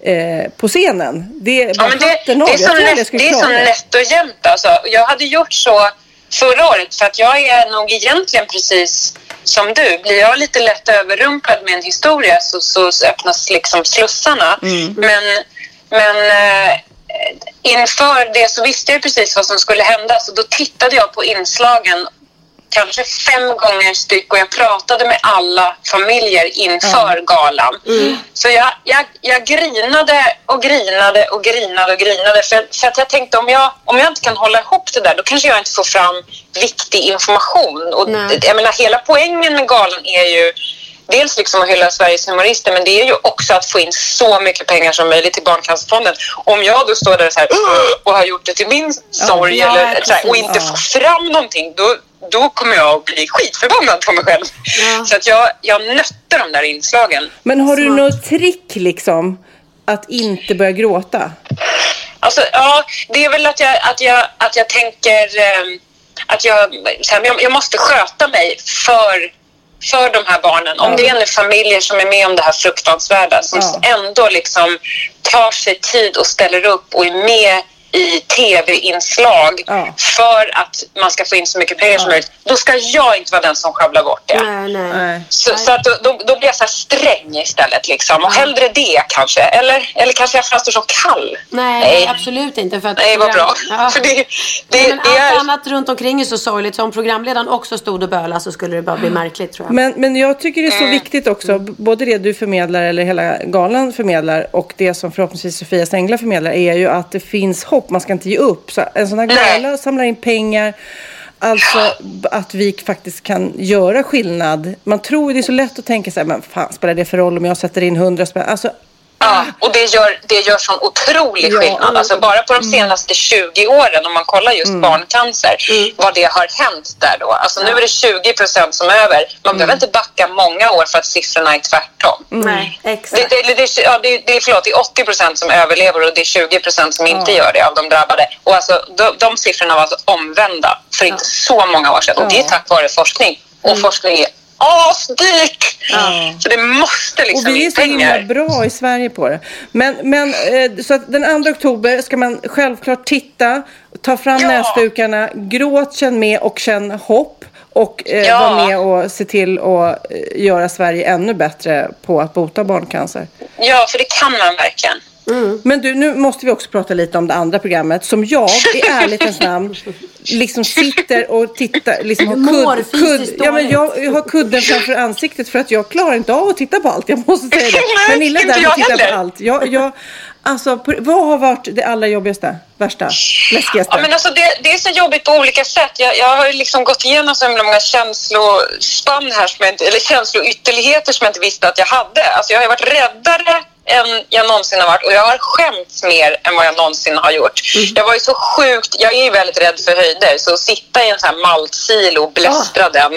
eh, på scenen. Det Ja, men det, det, är så skulle det är och jämnt. Alltså. Jag hade gjort så förra året för att jag är nog egentligen precis som du. Blir jag lite lätt överrumplad med en historia så, så öppnas liksom slussarna. Mm. Men, men eh, inför det så visste jag precis vad som skulle hända så då tittade jag på inslagen kanske fem gånger styck och jag pratade med alla familjer inför galan. Så jag, jag, jag grinade och grinade och grinade och grinade för, för att jag tänkte om jag, om jag inte kan hålla ihop det där då kanske jag inte får fram viktig information. Och Nej. jag menar, hela poängen med galan är ju dels liksom att hylla Sveriges humorister men det är ju också att få in så mycket pengar som möjligt till Barncancerfonden. Om jag då står där så här, och har gjort det till min sorg Ja, eller, så här, och inte får fram någonting då, då kommer jag att bli skitförbannad på mig själv. Ja. Så att jag, jag nötte de där inslagen. Men har du Smart. något trick liksom? Att inte börja gråta? Alltså, ja, det är väl att jag, att jag, att jag tänker eh, att jag, så här, jag, måste sköta mig för, för de här barnen. Om det är nu familjer som är med om det här fruktansvärda som Ja. ändå liksom tar sig tid och ställer upp och är med i tv-inslag Ja. för att man ska få in så mycket pengar som möjligt. Då ska jag inte vara den som sjabblar bort det. Nej, nej. Nej. Så, så att då, då, då blir jag så här sträng istället. Liksom. Och hellre det kanske. Eller, eller kanske jag framstår som kall. Nej, absolut inte. För att Nej, vad bra. Ja. För det, det, Nej, men det allt är... annat runt omkring är så sorgligt. Så om programledaren också stod och bölade så skulle det bara bli märkligt tror jag. Men, men jag tycker det är så viktigt också, både det du förmedlar eller hela galan förmedlar och det som förhoppningsvis Sofias änglar förmedlar är ju att det finns hopp, man ska inte ge upp. Så en sån här gala samlar in pengar, alltså att vi faktiskt kan göra skillnad. Man tror det är så lätt att tänka så här, men fan spelar det för roll om jag sätter in 100 spänn? Alltså, Ja, och det gör, det gör sån otrolig Ja. skillnad. Alltså bara på de senaste 20 åren, om man kollar just barncancer, vad det har hänt där då. Alltså nu är det 20 procent som är över. Man behöver inte backa många år för att siffrorna är tvärtom. Nej, Det, exakt. det, det, det, ja, det, det, är- förlåt, det är 80 procent som överlever och det är 20 procent som inte gör det av de drabbade. Och alltså, de, de siffrorna var alltså omvända för inte så många år sedan. Och det är tack vare forskning. Och forskning är asdyrt! Så det måste och liksom vi är så himla pengar. bra i Sverige på det. Men, men eh, så att den 2 oktober ska man självklart titta, ta fram Ja. näsdukarna, gråt, känn med och känn hopp. Och eh, Ja. vara med och se till att eh, göra Sverige ännu bättre på att bota barncancer. Ja, för det kan man verkligen. Men du, nu måste vi också prata lite om det andra programmet som jag i ärlighetens namn liksom sitter och tittar, liksom har kudd, kudd, ja, men jag, jag har kudden framför ansiktet för att jag klarar inte av att titta på allt. Jag måste säga det. Pernilla inte där och tittar på allt. Jag, jag, alltså, vad har varit det allra jobbigaste, värsta, läskigaste? Ja, men alltså det, det är så jobbigt på olika sätt. Jag, jag har liksom gått igenom så himla många känslospann här, som jag inte, eller känsloytterligheter som jag inte visste att jag hade. Alltså jag har varit räddare än jag någonsin har varit och jag har skämts mer än vad jag någonsin har gjort. Jag var ju så sjukt, jag är ju väldigt rädd för höjder så att sitta i en sån här maltsilo och blästra den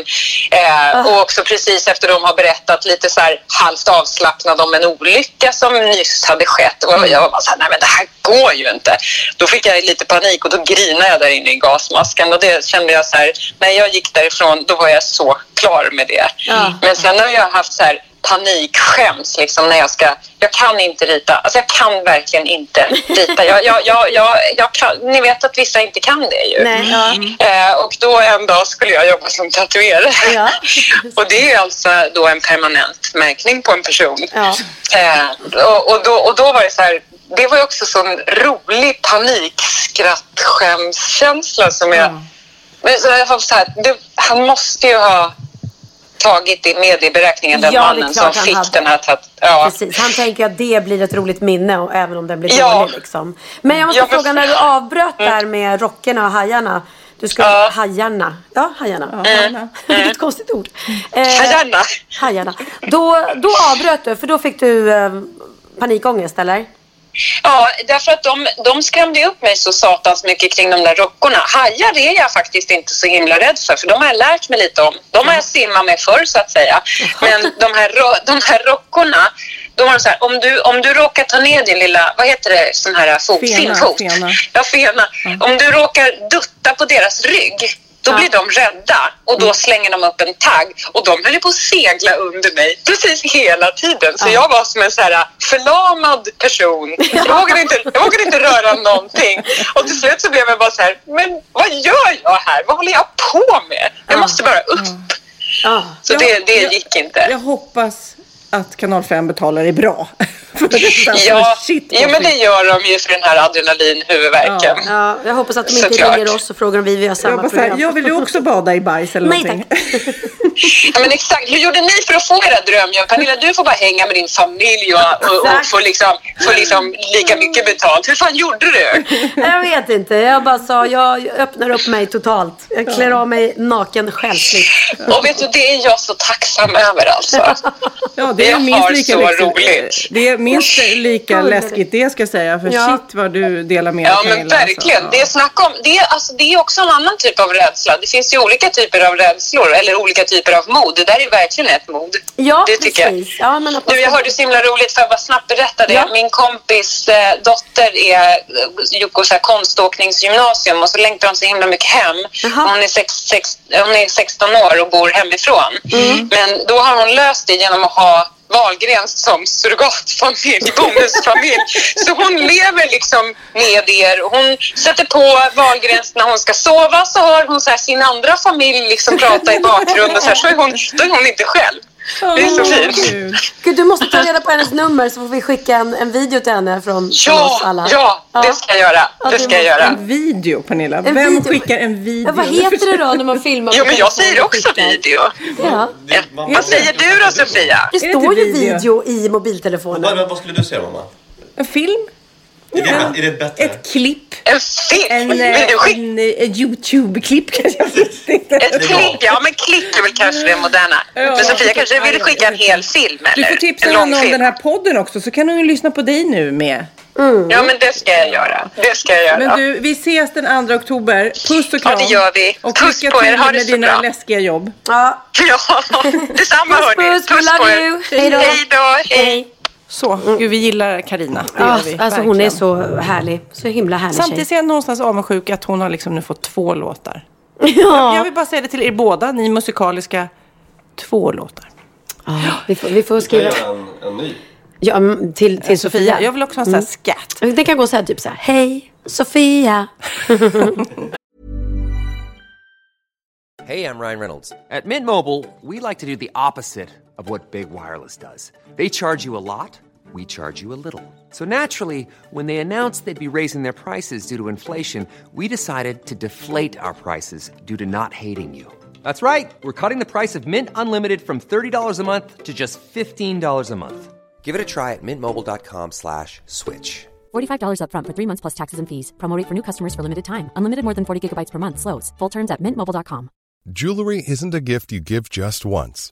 eh, och också precis efter de har berättat lite så här halvt avslappnad om en olycka som nyss hade skett och jag var bara så här, nej men det här går ju inte. Då fick jag lite panik och då grinade jag där inne i gasmasken och det kände jag så här, när jag gick därifrån då var jag så klar med det. Ja. Men sen har jag haft så här panikskäms liksom när jag ska, jag kan inte rita, alltså jag kan verkligen inte rita. Jag, jag, jag, jag, jag kan, ni vet att vissa inte kan det ju. Nej, ja. Eh, och då en dag skulle jag jobba som tatuerare. Ja. och det är alltså då en permanent märkning på en person. Ja. Eh, och, och, då, och då var det så här, det var ju också sån rolig panik, skratt, skämskänsla som jag Men så jag så här, det, han måste ju ha tagit det med i beräkningen, den Ja, mannen som fick hade. den här tat- ja. Precis. Han tänker att det blir ett roligt minne även om den blir Ja. dålig. Liksom. Men jag måste Ja, men- fråga, när du avbröt där med rockerna och hajarna. Du ska... Ja. Hajarna. Ja, hajarna. hajarna. Vilket konstigt ord. Eh, Hajarna. hajarna. Då, då avbröt du, för då fick du eh, panikångest, eller? Ja, därför att de, de skrämde upp mig så satans mycket kring de där rockorna. Hajar är jag faktiskt inte så himla rädd för, för de har jag lärt mig lite om. De har jag simmat med förr så att säga. Men de här, de här rockorna, då var det så här, om du, om du råkar ta ner din lilla, vad heter det, sån här fot, Fena, finfot. fena. Ja, fena. Om du råkar dutta på deras rygg, då blir de rädda och då slänger de upp en tagg och de höll på att segla under mig precis hela tiden. Så jag var som en så här förlamad person. Jag vågade, inte, jag vågade inte röra någonting. Och till slut så blev jag bara så här, men vad gör jag här? Vad håller jag på med? Jag måste bara upp. Så det, det gick inte. Jag hoppas att Kanal 5 betalar dig bra. Ja, Shit, jo, men det gör de ju för den här adrenalinhuvudvärken. Ja, jag hoppas att de inte Såklart. ringer oss och frågar om vi vill göra Jag samma här, program. jag vill du också bada i bajs eller Nej någonting? tack. Ja, men exakt. Hur gjorde ni för att få era drömjobb? Pernilla, du får bara hänga med din familj och, och, och få, liksom, få liksom lika mycket betalt. Hur fan gjorde du? Jag vet inte. Jag bara sa, jag öppnar upp mig totalt. Jag klär av mig naken själsligt. Och vet du, det är jag så tacksam över alltså. Ja, det är Jag minst har lika så roligt. Det är minst lika läskigt det ska jag säga. För Ja. shit vad du delar med dig Ja, men Pernilla, verkligen. alltså. Det är snack om, det är, alltså, det är också en annan typ av rädsla. Det finns ju olika typer av rädslor eller olika typer av mod. Det där är verkligen ett mod. Ja, det tycker jag. precis. Ja, men Du, jag hörde så himla roligt, för jag bara snabbt berätta det. Ja. Min kompis eh, dotter är, eh, går så här konståkningsgymnasium och så längtar hon så himla mycket hem. Hon är, sex, sex, hon är 16 år och bor hemifrån. Mm. Men då har hon löst det genom att ha Wahlgrens som surrogatfamilj, bonusfamilj. Så hon lever liksom med er. Hon sätter på Wahlgrens när hon ska sova så hör hon så här sin andra familj liksom prata i bakgrunden. Så, här, så är hon, då är hon inte själv. Det är så fint. Gud. Gud, du måste ta reda på hennes nummer så får vi skicka en, en video till henne från, från oss Ja, alla. ja, det ska jag göra. Ja, Det ska jag göra. En video Pernilla. En Vem video. skickar en video? Ja, vad heter det då när man filmar? Jo, men jag säger också video. Ja. Vad säger du då, Sofia? Det står ju video? video i mobiltelefonen. Vad, vad skulle du säga mamma? En film? Är det, är det bättre? Ett klipp? En film? En, eh, du skicka en, eh, en YouTube-klipp kanske? Jag inte. ett klipp? Ja, men klipp är väl kanske det moderna. Ja, Men Sofia jag kanske vill skicka en hel film, Du eller? får tipsa en henne om den här podden också så kan hon ju lyssna på dig nu med. Ja, men det ska jag göra. Det ska jag göra. Men du, vi ses den 2 oktober. Puss och kram. Ja, det gör vi. Och Puss på er. till Ha det med så dina bra. läskiga jobb. Ja. Ja, detsamma Puss, hörni. puss. We love på er. Hej då. Hej då. Hej. Så, gud vi gillar Karina. Ja, vi. alltså hon är verkligen. så härlig. Så himla härlig Samtidigt tjej. är jag någonstans avundsjuk att hon har liksom nu fått två låtar. Jag Ja. vill bara säga det till er båda, ni musikaliska. Två låtar. ja. Vi, får, vi får Ska jag skriva. göra en, en ny? Ja, mm, till, till Sofia. Jag vill också ha en sån här skatt. Det kan gå så här typ så här. Hej, Sofia. Hey, I'm Ryan Reynolds. At Mint Mobile, we like to do the opposite of what Big Wireless does. They charge you a lot, we charge you a little. So naturally, when they announced they'd be raising their prices due to inflation, we decided to deflate our prices due to not hating you. That's right. We're cutting the price of Mint Unlimited from $30 a month to just $15 a month. Give it a try at mintmobile.com slash switch. $45 upfront for three months plus taxes and fees. Promo rate for new customers for limited time. Unlimited more than 40 gigabytes per month. Slows. Full terms at mintmobile.com. Jewelry isn't a gift you give just once.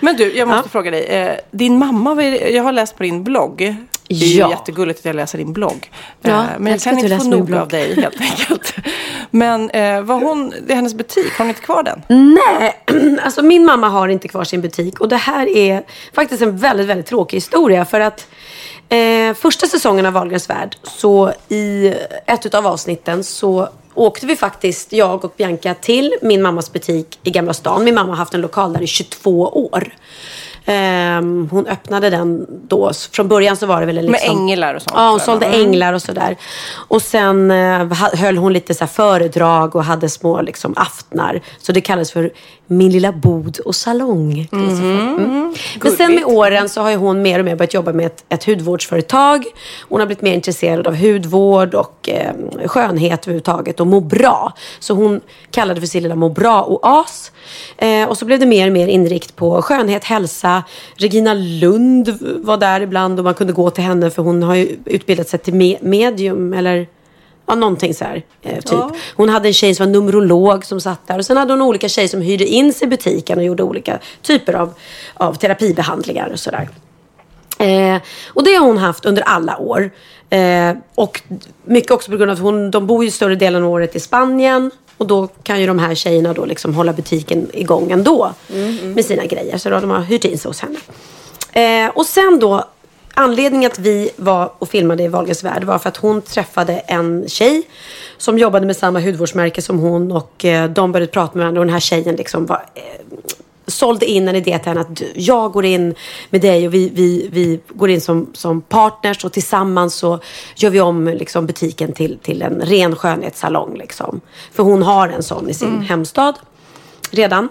Men du, jag måste ja. fråga dig. Eh, din mamma, jag har läst på din blogg. Det är ja. jättegulligt att jag läser din blogg. Ja, eh, men jag kan inte få nog av dig helt enkelt. Men eh, var hon, det är hennes butik, har hon inte kvar den? Nej, alltså min mamma har inte kvar sin butik. Och det här är faktiskt en väldigt, väldigt tråkig historia. För att eh, första säsongen av Wahlgrens värld, så i ett av avsnitten så åkte vi faktiskt, jag och Bianca, till min mammas butik i Gamla stan. Min mamma har haft en lokal där i 22 år. Um, hon öppnade den då. Från början så var det väl liksom... Med änglar och sånt? Ja, hon sålde mm. änglar och sådär. Och sen uh, höll hon lite så föredrag och hade små liksom, aftnar. Så det kallades för Min lilla bod och salong. Mm. Mm. Men sen med åren så har hon mer och mer börjat jobba med ett, ett hudvårdsföretag. Hon har blivit mer intresserad av hudvård och eh, skönhet överhuvudtaget och må bra. Så hon kallade för sin lilla må bra-oas. Eh, och så blev det mer och mer inrikt på skönhet, hälsa. Regina Lund var där ibland och man kunde gå till henne för hon har ju utbildat sig till me medium eller Ja, någonting så här. Eh, typ. Ja. Hon hade en tjej som var numerolog som satt där. Och sen hade hon olika tjejer som hyrde in sig i butiken och gjorde olika typer av, av terapibehandlingar och sådär. Eh, och det har hon haft under alla år. Eh, och mycket också på grund av att hon, de bor ju större delen av året i Spanien. Och då kan ju de här tjejerna då liksom hålla butiken igång ändå. Mm, mm. Med sina grejer. Så då de har hyrt in sig hos henne. Eh, och sen då anledningen att vi var och filmade i Wahlgrens värld var för att hon träffade en tjej som jobbade med samma hudvårdsmärke som hon och eh, de började prata med varandra och den här tjejen liksom var eh, sålde in en idé till henne att jag går in med dig och vi, vi, vi går in som, som partners och tillsammans så gör vi om liksom, butiken till, till en ren skönhetssalong. Liksom. För hon har en sån i sin hemstad redan.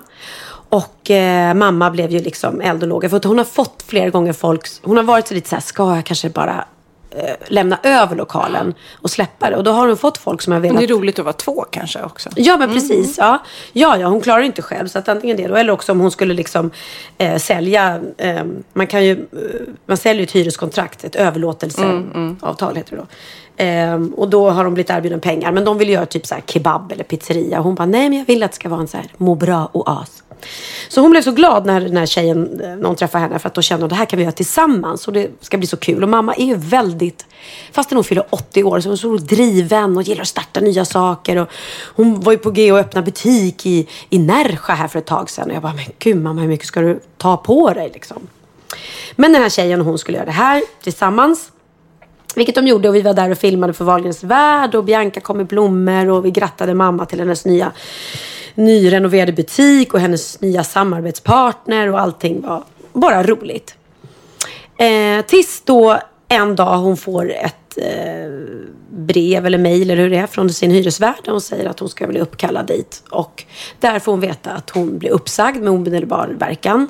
Och eh, mamma blev ju liksom eld och låga. För att hon har fått flera gånger folk, hon har varit så lite så här, ska jag kanske bara eh, lämna över lokalen och släppa det? Och då har hon fått folk som har velat... det är roligt att vara två kanske också. Ja, men precis. Ja. Ja, ja, hon klarar inte själv. Så att antingen det då, eller också om hon skulle liksom eh, sälja. Eh, man kan ju, eh, man säljer ett hyreskontrakt, ett överlåtelseavtal heter det då. Eh, och då har de blivit erbjuden pengar. Men de vill göra typ så kebab eller pizzeria. Och hon bara, nej men jag vill att det ska vara en så här må bra-oas. Så hon blev så glad när, när tjejen, eh, när hon träffade henne för att då kände hon det här kan vi göra tillsammans och det ska bli så kul. Och mamma är ju väldigt, fastän hon fyller 80 år, så är så driven och gillar att starta nya saker. Och hon var ju på G att öppna butik i, i Närsjö här för ett tag sedan. Och jag bara, men gud mamma hur mycket ska du ta på dig liksom? Men den här tjejen och hon skulle göra det här tillsammans. Vilket de gjorde och vi var där och filmade för Wahlgrens värld och Bianca kom med blommor och vi grattade mamma till hennes nya nyrenoverade butik och hennes nya samarbetspartner och allting var bara roligt. Eh, tills då en dag hon får ett eh, brev eller mejl eller hur det är från sin hyresvärd och hon säger att hon ska bli uppkallad dit. Och där får hon veta att hon blir uppsagd med omedelbar verkan.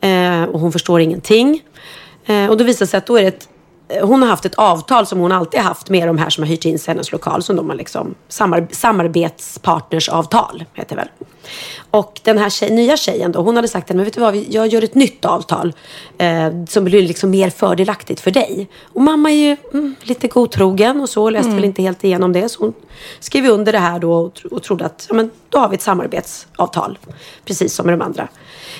Eh, och hon förstår ingenting. Eh, och då visar det sig att då är det ett hon har haft ett avtal som hon alltid haft med de här som har hyrt in sig hennes lokal. Som de har liksom samar samarbetspartnersavtal, heter det väl. Och den här tjej, nya tjejen då, hon hade sagt att men vet du vad, jag gör ett nytt avtal. Eh, som blir liksom mer fördelaktigt för dig. Och mamma är ju mm, lite godtrogen och så, läste väl inte helt igenom det. Så hon skrev under det här då och, och trodde att ja, men, då har vi ett samarbetsavtal. Precis som med de andra.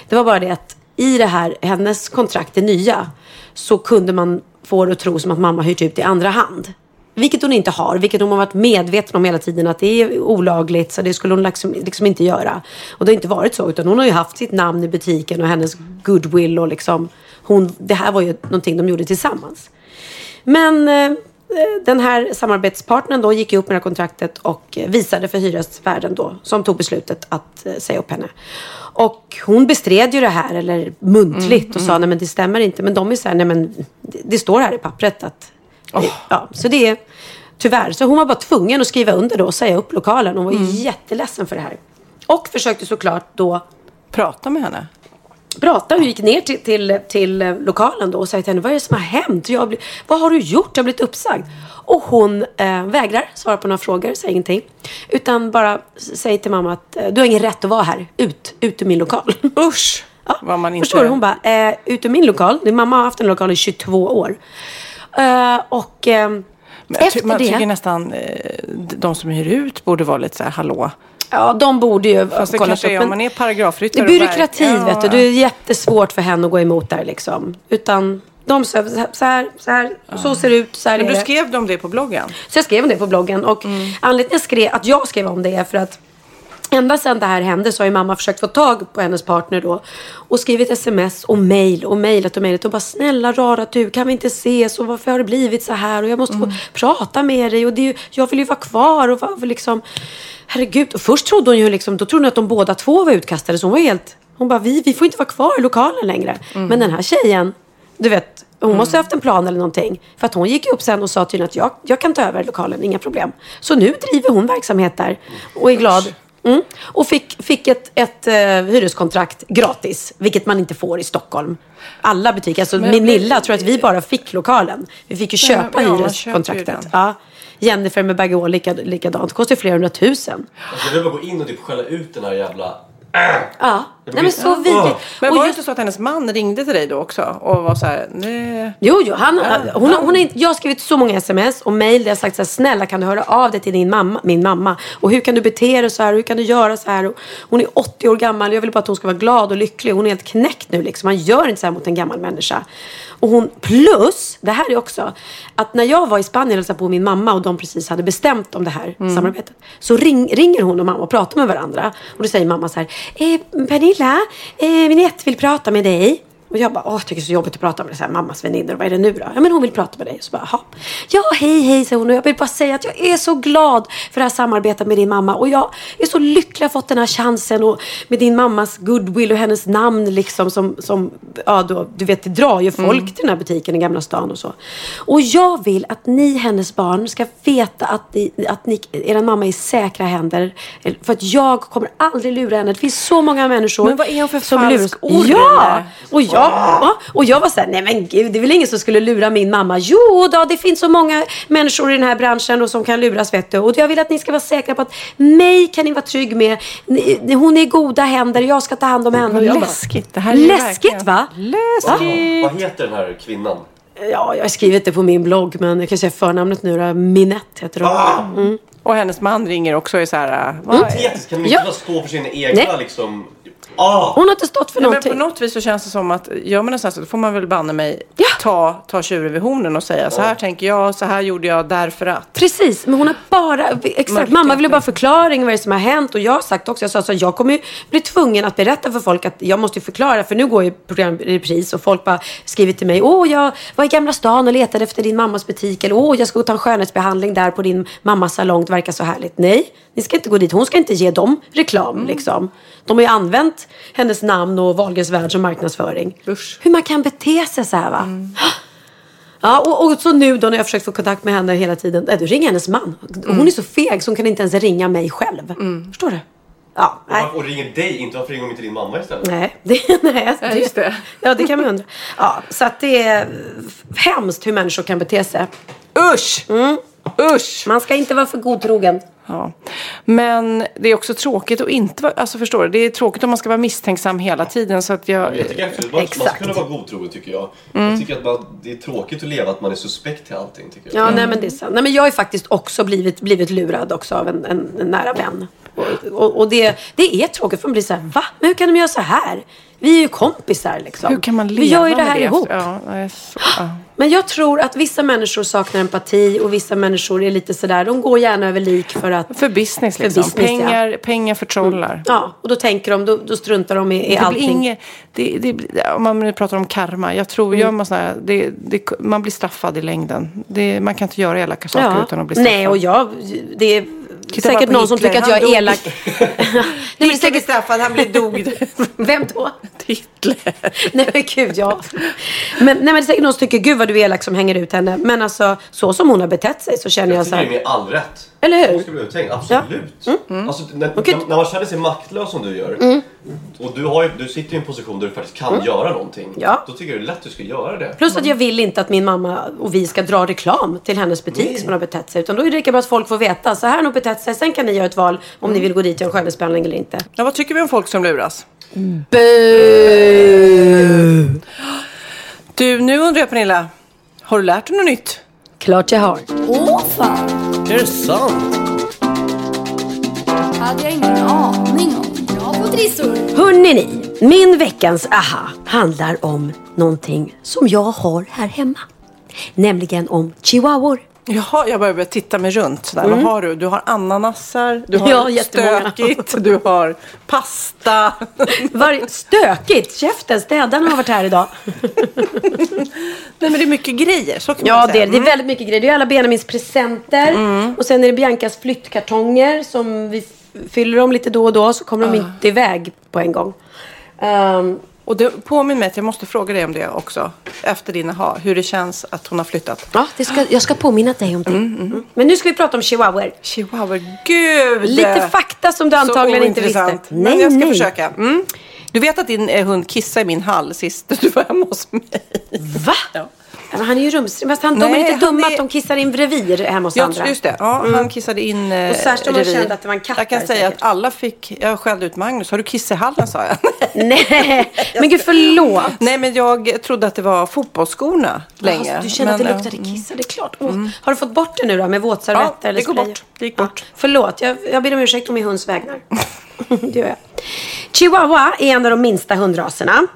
Det var bara det att i det här, hennes kontrakt, det nya, så kunde man få det att tro som att mamma hyrt ut i andra hand. Vilket hon inte har, vilket hon har varit medveten om hela tiden att det är olagligt så det skulle hon liksom, liksom inte göra. Och det har inte varit så utan hon har ju haft sitt namn i butiken och hennes goodwill och liksom hon, det här var ju någonting de gjorde tillsammans. Men eh, den här samarbetspartnern då gick upp med det här kontraktet och visade för hyresvärden då som tog beslutet att eh, säga upp henne. Och hon bestred ju det här eller muntligt och sa nej men det stämmer inte. Men de är så här, nej men det, det står här i pappret att Ja, så det är tyvärr. Så hon var bara tvungen att skriva under då och säga upp lokalen. Hon var ju jätteledsen för det här. Och försökte såklart då Prata med henne. Prata. Hon gick ner till, till, till lokalen då och sa till henne, vad är det som har hänt? Jag blivit, vad har du gjort? Jag har blivit uppsagd. Och hon eh, vägrar svara på några frågor, säger ingenting. Utan bara säger till mamma att du har ingen rätt att vara här. Ut, ut ur min lokal. Usch! Ja, Vad man inte- Förstår du? Hon bara, eh, ut ur min lokal. Din mamma har haft en lokal i 22 år. Eh, och eh, Men efter man det... tycker nästan eh, de som hyr ut borde vara lite så här, hallå. Ja, de borde ju Fast det kolla kanske upp. är men man är Det paragrafryttare. är och byråkrati, verk- vet du. Det är jättesvårt för henne att gå emot där liksom. Utan de så här, så här, så, här, så ser det ut, så här Men är du det. skrev om det på bloggen? Så jag skrev om det på bloggen. Och Mm. anledningen skrev, att jag skrev om det är för att Ända sedan det här hände så har ju mamma försökt få tag på hennes partner då. Och skrivit sms och mail och mailat och mailat. Och bara snälla rara du kan vi inte ses och varför har det blivit så här? Och jag måste Mm. få prata med dig. Och det är ju, jag vill ju vara kvar och vara liksom. Herregud. Och först trodde hon ju liksom, då trodde hon att de båda två var utkastade. Så hon var helt, hon bara vi, vi får inte vara kvar i lokalen längre. Mm. Men den här tjejen, du vet. Hon måste ha haft en plan eller någonting. För att hon gick upp sen och sa tydligen att jag, jag kan ta över lokalen, inga problem. Så nu driver hon verksamhet där och är glad. Mm. Och fick, fick ett, ett uh, hyreskontrakt gratis, vilket man inte får i Stockholm. Alla butiker, alltså Men- Minilla tror att vi bara fick lokalen. Vi fick ju köpa ja, man hyreskontraktet. Ja. Jennifer med Baggeå lika, likadant. Det kostar flera hundratusen. Jag vill bara gå in och typ skälla ut den här jävla... Ja. Nej men så vidrigt. Men Och var det just- inte så att hennes man ringde till dig då också? Och var så här, nej. Jo, jo. Han, hon, hon är, inte- jag har skrivit så många sms och mejl där jag har sagt så här, snälla kan du höra av dig till din mamma, min mamma? Och hur kan du bete dig så här? Hur kan du göra så här? Och hon är 80 år gammal. Jag vill bara att hon ska vara glad och lycklig. Hon är helt knäckt nu liksom. Man gör inte så här mot en gammal människa. Och hon, plus, det här är också, att när jag var i Spanien och hälsade på min mamma och de precis hade bestämt om det här samarbetet. Så ring, ringer hon och mamma och pratar med varandra. Och då säger mamma så här, eh, Pernilla, eh, min ett vill prata med dig. Och jag bara, åh, jag tycker det är så jobbigt att prata med det, så här, mammas väninnor. Vad är det nu då? Ja, men hon vill prata med dig. Så bara, Jaha. Ja, hej, hej, säger hon. Och jag vill bara säga att jag är så glad för det här samarbetet med din mamma. Och jag är så lycklig att ha fått den här chansen. Och med din mammas goodwill och hennes namn liksom som, som ja då, du vet, det drar ju folk till den här butiken i Gamla stan och så. Och jag vill att ni, hennes barn, ska veta att, ni, att ni, er mamma är i säkra händer. För att jag kommer aldrig lura henne. Det finns så många människor Men vad är hon för falsk luras. Ja! Och jag, ja, och jag var så här, nej men gud, det är väl ingen som skulle lura min mamma. Jo då, det finns så många människor i den här branschen och som kan luras vet du. Och jag vill att ni ska vara säkra på att mig kan ni vara trygg med. Ni, hon är i goda händer, jag ska ta hand om henne. Bara, Läskigt. Det här är Läskigt verkligen- va? Läskigt. Vad heter den här kvinnan? Ja, jag har skrivit det på min blogg men jag kan säga förnamnet nu då. Minette heter hon. Mm. Och hennes man ringer också och är så här... vad är- Patetiskt, kan de Ja. inte bara stå för sina egna Nej. liksom... Ah! Hon har inte stått för Nej, men någonting. på något vis så känns det som att gör man en sån här sak, då får man väl banne mig Ja. ta, ta tjuren vid hornen och säga så här tänker jag, så här gjorde jag därför att. Precis, men hon har bara, exakt, Mörkt mamma ville bara förklaring vad det är som har hänt och jag har sagt också, jag sa så här, jag kommer ju bli tvungen att berätta för folk att jag måste ju förklara för nu går ju program i repris och folk bara skriver till mig, åh jag var i Gamla stan och letade efter din mammas butik eller åh jag ska gå och ta en skönhetsbehandling där på din mammas salong, det verkar så härligt. Nej, ni ska inte gå dit, hon ska inte ge dem reklam Mm. liksom. De har ju använt hennes namn och Wahlgrens värld som marknadsföring. Usch. Hur man kan bete sig så här va. Ja, och, och så nu då när jag försökt få kontakt med henne hela tiden. Äh, då ringer hennes man. Och Hon är så feg så hon kan inte ens ringa mig själv. Förstår du? Ja, nej. Och ringer dig, inte varför ringer hon inte din mamma istället? Nej, det, nej Ja, just det. Ja, det kan man undra. Ja, så att det är hemskt hur människor kan bete sig. Usch! Mm. Usch! Man ska inte vara för godtrogen. Ja. Men det är också tråkigt att inte vara, alltså förstår du, det är tråkigt om man ska vara misstänksam hela tiden så att jag... Jag tycker absolut man, man ska kunna vara godtrogen tycker jag. Jag tycker att man, det är tråkigt att leva att man är suspekt till allting tycker jag. Ja, nej men det är sant. Nej, men jag har ju faktiskt också blivit, blivit lurad också av en, en, en nära vän. Och, och, och det, det är tråkigt för man blir så här, va? Men hur kan de göra så här? Vi är ju kompisar liksom. Hur kan man leva Vi gör ju det med här det ihop. efter- Ja, nej, så, ja. Men jag tror att vissa människor saknar empati och vissa människor är lite sådär, de går gärna över lik för att... För business För liksom. business, ja. pengar, pengar förtrollar. Ja, och då tänker de, då, då struntar de i, i Det blir allting. inget, det, det, om man nu pratar om karma. Jag tror, Mm. gör man sådär, det, det, man blir straffad i längden. Det, man kan inte göra elaka saker utan att bli straffad. Nej, och jag, det är Titta säkert någon som Hitler. tycker att jag är elak. Nej, men det är säkert... straffad, han blir dog. Vem då? Hitler. Nej men gud ja. Men, nej, men det är säkert någon som tycker, gud vad du är elak som hänger ut henne. Men alltså så som hon har betett sig så känner jag Jag så tycker det är här. med all rätt. Eller hur? Så ska bli uttänkt. Absolut. Alltså, när, Okej. när, när man känner sig maktlös som du gör. Och du, har ju, du sitter i en position där du faktiskt kan göra någonting. Ja. Då tycker jag det är lätt att du ska göra det. Plus att jag vill inte att min mamma och vi ska dra reklam till hennes butik som hon har betett sig. Utan då är det lika bra att folk får veta. Så här har hon betett sig. Sen kan ni göra ett val om ni vill gå dit och göra en skönhetsbehandling eller inte. Ja, vad tycker vi om folk som luras? Du, nu undrar jag Pernilla. Har du lärt dig något nytt? Klart jag har. Åh fan, Är det sant? hade jag ingen aning om. Bra på trissor. Hörrni ni, min veckans aha handlar om någonting som jag har här hemma. Nämligen om chihuahuor. Jaha, jag börjar titta mig runt. Sådär. Vad har du? Du har ananasar, du har Mm. Ja, stökigt, du har pasta. Var stökigt, käften, städarna har varit här idag. Nej, men det är mycket grejer. Så kan Ja, man det säga. är, det är väldigt mycket grejer. Det är alla Benjamins presenter. Och sen är det Biancas flyttkartonger som vi fyller dem lite då och då så kommer de inte iväg på en gång. Ehm, Och det påminner mig att jag måste fråga dig om det också. Efter din aha, hur det känns att hon har flyttat. ja, det ska, jag ska påminna dig om det. Mm. Men nu ska vi prata om chihuahuor. Chihuahua, gud! Lite fakta som du antagligen inte visste. ointressant. Men jag ska försöka. Mm. Du vet att din eh, hund kissade i min hall sist du var hemma hos mig? Va? Ja. Ja, men han är ju rumsren. Fast han, de är Nej, lite dumma är- att de kissar in revir hemma hos Ja, andra. just det. Ja, Han kissade in eh, Och särskilt om man kände att det var en katt Jag kan där, säga säkert. att alla fick... Jag skällde ut Magnus. Har du kiss i hallen, sa jag. Nej, men gud förlåt. Nej, men jag trodde att det var fotbollsskorna länge. Alltså, du kände att det Men, luktade ja. kiss, det är klart. Åh, Har du fått bort det nu då med våtservetter Ja, eller det går bort. Det gick bort. Ja, förlåt, jag, jag ber om ursäkt om min hunds vägnar. det gör jag. Chihuahua är en av de minsta hundraserna.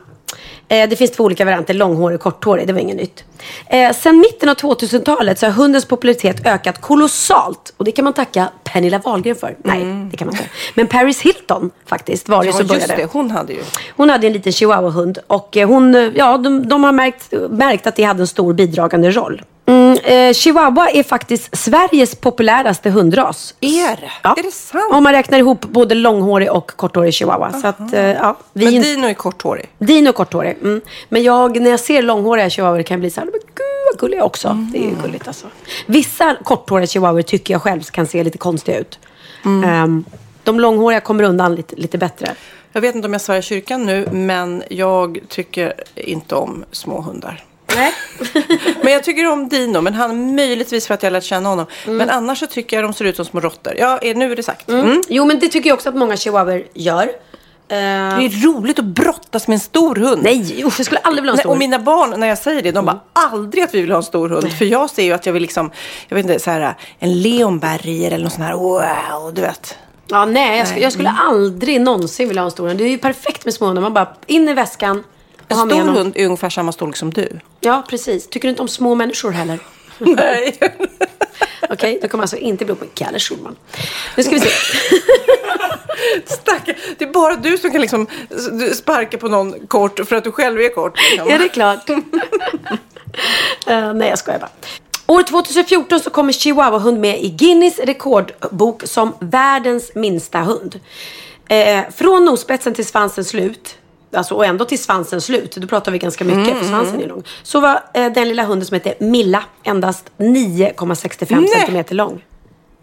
Eh, det finns två olika varianter, långhårig och korthårig. Det var inget nytt. Eh, sen mitten av 2000-talet så har hundens popularitet ökat kolossalt. Och det kan man tacka Pernilla Wahlgren för. Nej, det kan man inte. Men Paris Hilton faktiskt var det Ja, som just började. det. Hon hade ju. Hon hade en liten chihuahua-hund och eh, hon, eh, ja, de, de har märkt, märkt att det hade en stor bidragande roll. Mm, eh, chihuahua är faktiskt Sveriges populäraste hundras. Är det? Ja. Är det sant? Om man räknar ihop både långhårig och korthårig chihuahua. Så att, eh, ja, vi Men är Dino är korthårig. Dino är korthårig. Mm. Men jag, när jag ser långhåriga chihuahuor kan jag bli så här, men gud vad gulliga också. Det är ju gulligt alltså. Vissa korthåriga chihuahuor tycker jag själv kan se lite konstiga ut. Ehm, de långhåriga kommer undan lite, lite bättre. Jag vet inte om jag svär i kyrkan nu, men jag tycker inte om små hundar. Nej. Men jag tycker om Dino, men han möjligtvis för att jag lärt känna honom. Men annars så tycker jag de ser ut som små råttor. Ja, eh, nu är det sagt. Mm. Jo, men det tycker jag också att många chihuahuor gör. Det är roligt att brottas med en stor hund. Nej, usch, jag skulle aldrig vilja ha en Nej, stor. och mina barn, när jag säger det, de bara aldrig att vi vill ha en stor hund. För jag ser ju att jag vill liksom, jag vet inte, så här, en leonberger eller någon sån här, wow, du vet. Ja, nej, jag, skulle, jag skulle aldrig någonsin vilja ha en stor hund. Det är ju perfekt med små hundar. Man bara in i väskan En med stor honom. hund är ungefär samma storlek som du. Ja, precis. Tycker du inte om små människor heller? Nej. Okej, du kommer alltså inte bli ihop med Kalle Schulman. Nu ska vi se. Stackare, det är bara du som kan liksom sparka på någon kort för att du själv är kort. Liksom. Är det klart? Eh, nej, jag skojar bara. År 2014 så kommer chihuahua-hund med i Guinness rekordbok som världens minsta hund. Eh, från nosspetsen till svansens slut, alltså, och ändå till svansens slut, då pratar vi ganska mycket Mm, för svansen är lång. Så var eh, den lilla hunden som heter Milla endast 9,65 Nej. centimeter lång.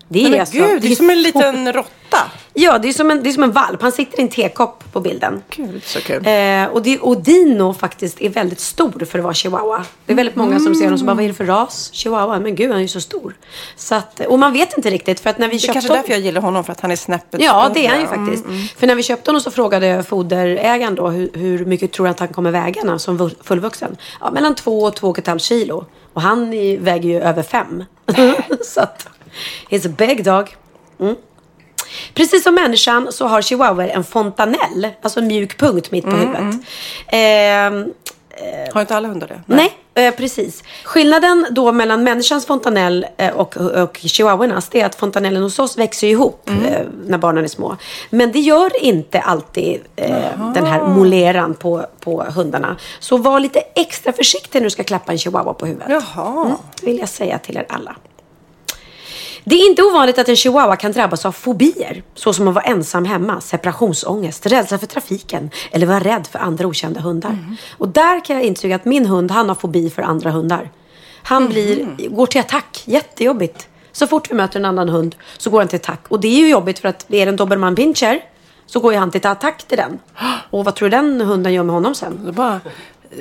Det är Men alltså, gud, det är som en liten råtta. Ja, det är som en, det är som en valp. Han sitter i en tekopp på bilden. Gud, så kul. Eh, och, det, och Dino faktiskt är väldigt stor för att vara chihuahua. Det är väldigt många som ser honom som bara, vad är det för ras? Chihuahua? Men gud, han är ju så stor. Så att, och man vet inte riktigt för att när vi Det är köpte kanske därför jag gillar honom, för att han är snäppet Ja, det är han ju faktiskt. För när vi köpte honom så frågade foderägaren då hur, hur mycket tror han att han kommer väga när- som vu- fullvuxen? Ja, mellan två och två och ett halvt kilo. Och han är, väger ju över fem. så att, he's a big dog. Mm. Precis som människan så har chihuahuor en fontanell, alltså en mjuk punkt mitt på huvudet. Ehm, Har inte alla hundar det? Nej, eh, precis. Skillnaden då mellan människans fontanell eh, och, och chihuahuornas det är att fontanellen hos oss växer ihop eh, när barnen är små. Men det gör inte alltid eh, den här moleran på, på hundarna. Så var lite extra försiktig när du ska klappa en chihuahua på huvudet. Jaha. Mm, vill jag säga till er alla. Det är inte ovanligt att en chihuahua kan drabbas av fobier, såsom att vara ensam hemma, separationsångest, rädsla för trafiken eller vara rädd för andra okända hundar. Och där kan jag intyga att min hund, han har fobi för andra hundar. Han blir, går till attack, jättejobbigt. Så fort vi möter en annan hund så går han till attack. Och det är ju jobbigt för att är det en dobermann pinscher så går ju han till attack till den. Och vad tror du den hunden gör med honom sen? Då bara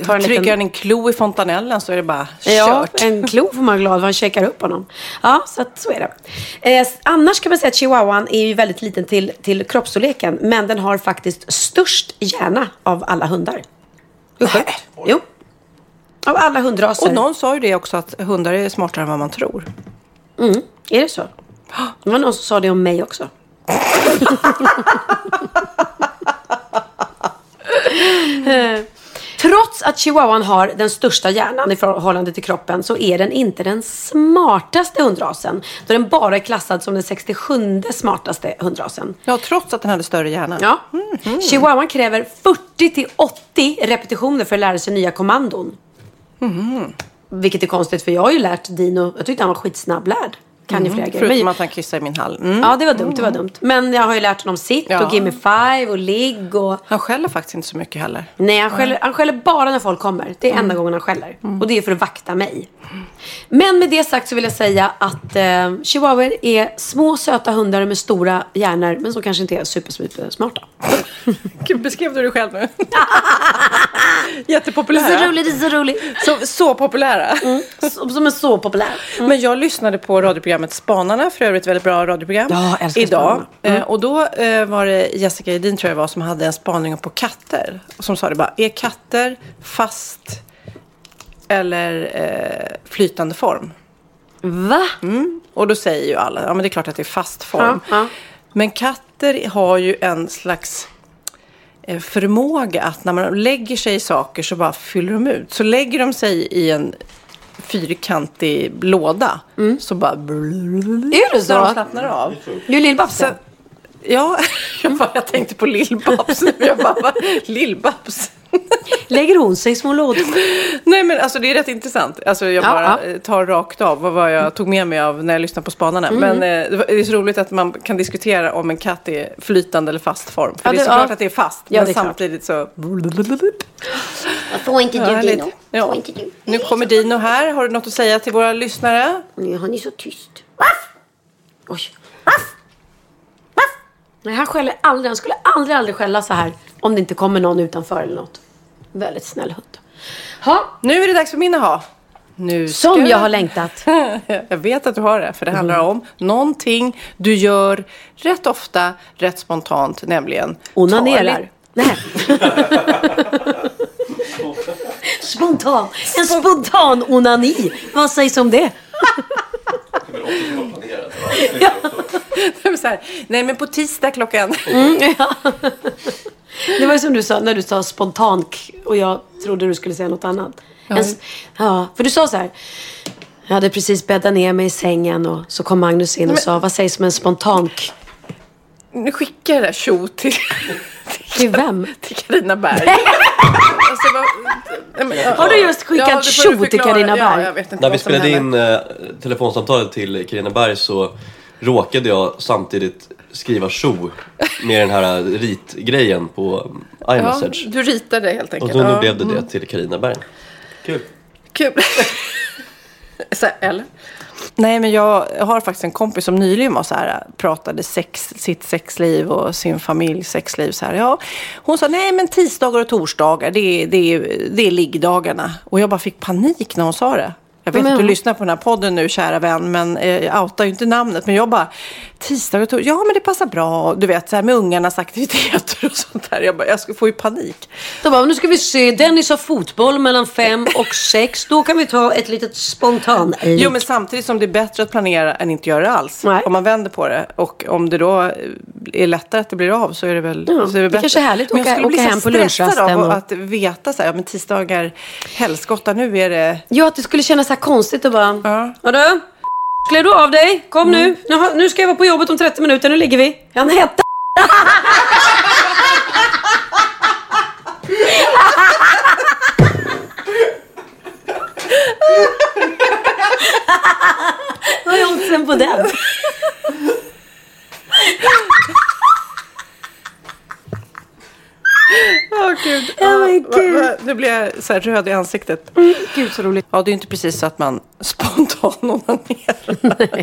Tar en trycker liten- han en klo i fontanellen så är det bara Ja, kört. en klo får man vara glad för. Han checkar upp honom. Ja, så att så är det. Eh, annars kan man säga att chihuahuan är ju väldigt liten till, till kroppsstorleken. Men den har faktiskt störst hjärna av alla hundar. Hur sjukt? Jo. Av alla hundraser. Och någon sa ju det också att hundar är smartare än vad man tror. Mm, är det så? Det var någon som sa det om mig också. Trots att chihuahuan har den största hjärnan i förhållande till kroppen så är den inte den smartaste hundrasen. Då den bara är klassad som den 67 smartaste hundrasen. Ja, trots att den hade större hjärna. Ja. Chihuahuan kräver 40 till 80 repetitioner för att lära sig nya kommandon. Vilket är konstigt för jag har ju lärt Dino, jag tyckte han var skitsnabblärd. Kan ju flera grejer. Förutom att han kissade i min hall. Mm. Ja, det var dumt, det var dumt. Men jag har ju lärt honom sitt Ja. och give me five och ligg och... Han skäller faktiskt inte så mycket heller. Nej, han skäller, han skäller bara när folk kommer. Det är enda Mm. gången han skäller. Och det är för att vakta mig. Men med det sagt så vill jag säga att eh, chihuahuor är små söta hundar med stora hjärnor men som kanske inte är super, super smarta. Gud, beskrev du dig själv nu? Det är Jättepopulära. så roligt, det är så roligt. Så, så populära. Som, som är så populär. Men jag lyssnade på radioprogrammet Spanarna, för övrigt väldigt bra radioprogram. Ja, älskar Idag. Mm. Eh, och då eh, var det Jessica Edin tror jag var som hade en spaning på katter. Som sa det bara, är katter fast eller eh, flytande form? Va? Och då säger ju alla, ja men det är klart att det är fast form. Ja, ja. Men katter har ju en slags eh, förmåga att när man lägger sig i saker så bara fyller de ut. Så lägger de sig i en fyrkantig låda så bara... Är det Så de så? slappnar av. Du är Lill-Babs. Ja, jag, bara, jag tänkte på Lill-Babs. Jag bara, vad? Lill-Babs? Lägger hon sig i små lådor? Nej men alltså det är rätt intressant. Alltså jag Ja, bara ja. tar rakt av vad, jag tog med mig av när jag lyssnade på spanarna. Mm. Men eh, det är så roligt att man kan diskutera om en katt är flytande eller fast form. För Ja, det är det- såklart ja. att det är fast. Ja, men är samtidigt så... Får inte du. Dino? Ja. Inte du? Nu kommer Dino här. Har du något att säga till våra lyssnare? Nej, han är så tyst. Vaff! Oj. Vaff! Nej, han skäller aldrig. Han skulle aldrig, aldrig skälla så här om det inte kommer någon utanför eller något. Väldigt snäll hund. Ha, Nu är det dags för min aha. Nu ska som jag har längtat. Jag vet att du har det, för det handlar om någonting du gör rätt ofta, rätt spontant, nämligen Onanerar. Nej. Spontan. En spontan onani. Vad sägs om det? så här, nej men på tisdag klockan... Mm, ja. Det var ju som du sa när du sa spontan k- och jag trodde du skulle säga något annat. En s- Ja, för du sa så här. Jag hade precis bäddat ner mig i sängen och så kom Magnus in och Men- sa vad sägs om en spontan k- Nu skickar jag det där tjo till, Till vem? till Carina Berg. Ja. Har du just skickat tjo till. Carina Ja, Berg? När vi spelade in eh, telefonsamtalet till Carina Berg så råkade jag samtidigt skriva tjo med den här ritgrejen på Ja, iMessage. du ritade helt och enkelt. då nu Ja, blev det det mm. till Carina Berg. Kul. Kul. så, eller? Nej, men jag har faktiskt en kompis som nyligen var så här, pratade sex, sitt sexliv och sin familjs sexliv. Så här, ja. Hon sa, nej men tisdagar och torsdagar, det är, det, är, det är liggdagarna. Och jag bara fick panik när hon sa det. Jag vet Men- att du lyssnar på den här podden nu, kära vän, men eh, jag outar ju inte namnet. Men jag bara, tisdagar och ja men det passar bra. Du vet, så här med ungarnas aktiviteter och sånt där. Jag, bara, jag får ju panik. Då bara, nu ska vi se. Dennis har fotboll mellan fem och sex. Då kan vi ta ett litet spontan Jo, men samtidigt som det är bättre att planera än inte göra alls. Nej. Om man vänder på det. Och om det då är lättare att det blir av så är det väl Ja, så är det det kanske är härligt att Men jag åka- skulle bli åka så hem på stressad lunchrasten av och- att veta så här, ja, men tisdagar, helskotta, nu är det... Ja, att det skulle kännas här konstigt att bara... Ja. Vadå? Klär du av dig? Kom nu. Jaha, nu ska jag vara på jobbet om 30 minuter. Nu ligger vi. Han hette... Vad är oddsen på den? Åh gud. Ja, men Va- gud. va- Nu blir jag så här röd i ansiktet. Gud så roligt. Ja, det är inte precis så att man spontan onanerar.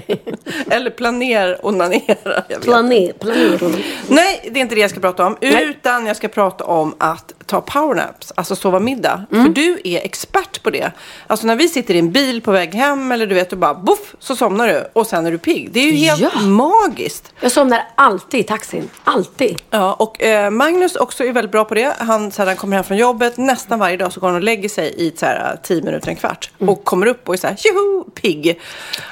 Eller planer onanerar. Planer, planer. Nej, det är inte det jag ska prata om. Nej. Utan jag ska prata om att ta powernaps, alltså sova middag. Mm. För du är expert på det. Alltså när vi sitter i en bil på väg hem eller du vet, du bara boff, så somnar du och sen är du pigg. Det är ju helt Ja. magiskt. Jag somnar alltid i taxin. Alltid. Ja, och eh, Magnus också är väldigt bra på det. Han, så här, han kommer hem från jobbet, nästan varje dag så går han och lägger sig i så här, 10 minuter, en kvart. Och kommer upp och är så här, tjoho, pigg.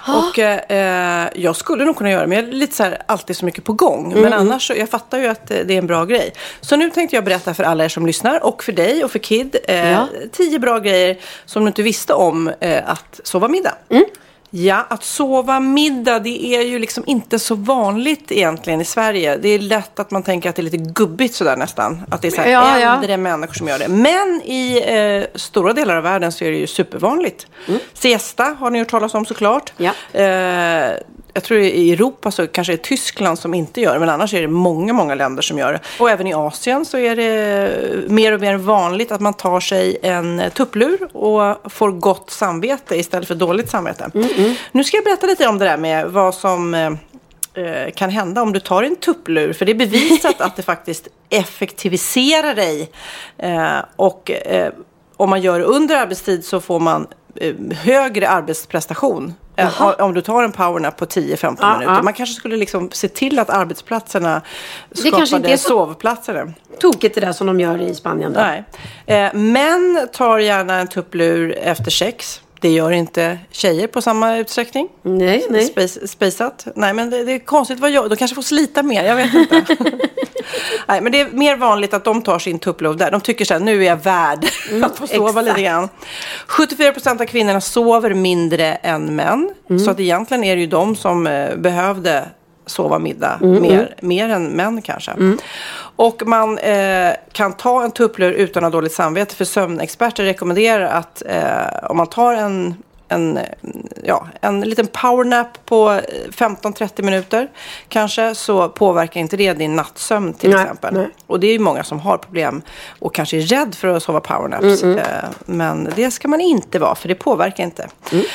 Och eh, eh, jag skulle nog kunna göra det, men jag är lite så här, alltid så mycket på gång. Men annars, så, jag fattar ju att eh, det är en bra grej. Så nu tänkte jag berätta för alla er som lyssnar och för dig och för Kid. Eh, Ja. Tio bra grejer som du inte visste om eh, att sova middag. Ja, att sova middag det är ju liksom inte så vanligt egentligen i Sverige. Det är lätt att man tänker att det är lite gubbigt sådär nästan. Att det är så här Ja, ja. äldre människor som gör det. Men i eh, stora delar av världen så är det ju supervanligt. Siesta har ni hört talas om såklart. Ja. Eh, jag tror i Europa så kanske det är Tyskland som inte gör det. Men annars är det många, många länder som gör det. Och även i Asien så är det mer och mer vanligt att man tar sig en tupplur och får gott samvete istället för dåligt samvete. Nu ska jag berätta lite om det där med vad som eh, eh, kan hända om du tar en tupplur. För det är bevisat att det faktiskt effektiviserar dig. Eh, och om man gör det under arbetstid så får man högre arbetsprestation. Eh, om du tar en powernap på 10-15 Ja, minuter. ja. Man kanske skulle liksom se till att arbetsplatserna kanske inte skapade är så- sovplatser. Tokigt det där som de gör i Spanien. Då. Nej. Eh, män tar gärna en tupplur efter sex. Det gör inte tjejer på samma utsträckning. Nej, nej. Space, spaceat. Nej, men det, det är konstigt vad jag... De kanske får slita mer, jag vet inte. Nej, men det är mer vanligt att de tar sin tupplov där. De tycker så här, nu är jag värd att få sova exakt. lite grann. 74 procent av kvinnorna sover mindre än män. Så att egentligen är det ju de som eh, behövde sova middag mer, mer än män kanske. Och man eh, kan ta en tupplur utan att ha dåligt samvete. För sömnexperter rekommenderar att eh, om man tar en en, eh, ja, en liten powernap på eh, 15-30 minuter kanske så påverkar inte det din nattsömn till Nej, exempel. nej. Och det är ju många som har problem och kanske är rädd för att sova powernaps. Mm, Eh, men det ska man inte vara för det påverkar inte. Mm.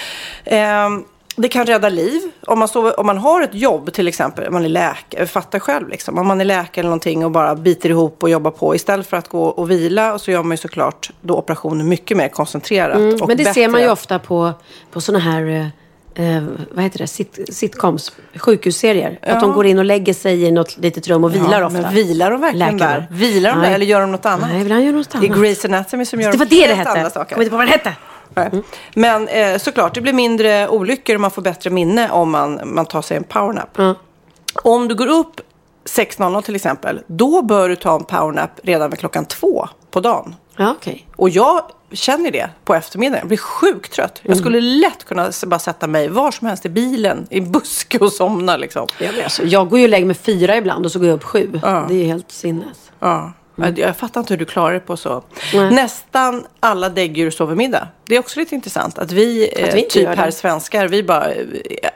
Eh, det kan rädda liv. Om man, sover, om man har ett jobb till exempel, om man är läkare, fattar själv liksom. Om man är läkare eller någonting och bara biter ihop och jobbar på. Istället för att gå och vila och så gör man ju såklart då operationen mycket mer koncentrerat. Mm, men det bättre. ser man ju ofta på, på sådana här eh, eh, vad heter det? Sit, sitcoms, sjukhusserier. Att de går in och lägger sig i något litet rum och vilar Ja, ofta. Men vilar de verkligen Läkarna. där? Vilar de Nej. där eller gör de något annat? Nej, ibland gör de något Det är annat. Grey's Anatomy som gör Det var de det det helt andra hette. saker. Kommer inte på vad det hette. Nej. Men eh, såklart, det blir mindre olyckor och man får bättre minne om man, man tar sig en powernap. Ja. Om du går upp 6.00 till exempel, då bör du ta en powernap redan vid klockan två på dagen. Ja, okej. Och jag känner det på eftermiddagen. Jag blir sjukt trött. Jag skulle lätt kunna bara sätta mig var som helst i bilen, i en buske och somna liksom. Ja, men alltså, jag går ju och lägger mig fyra ibland och så går jag upp sju. Ja. Det är helt sinnes. Ja. Jag, jag fattar inte hur du klarar det på så. Nej. Nästan alla däggdjur sover middag. Det är också lite intressant. Att vi, Att eh, vi inte typ här svenskar, vi bara eh,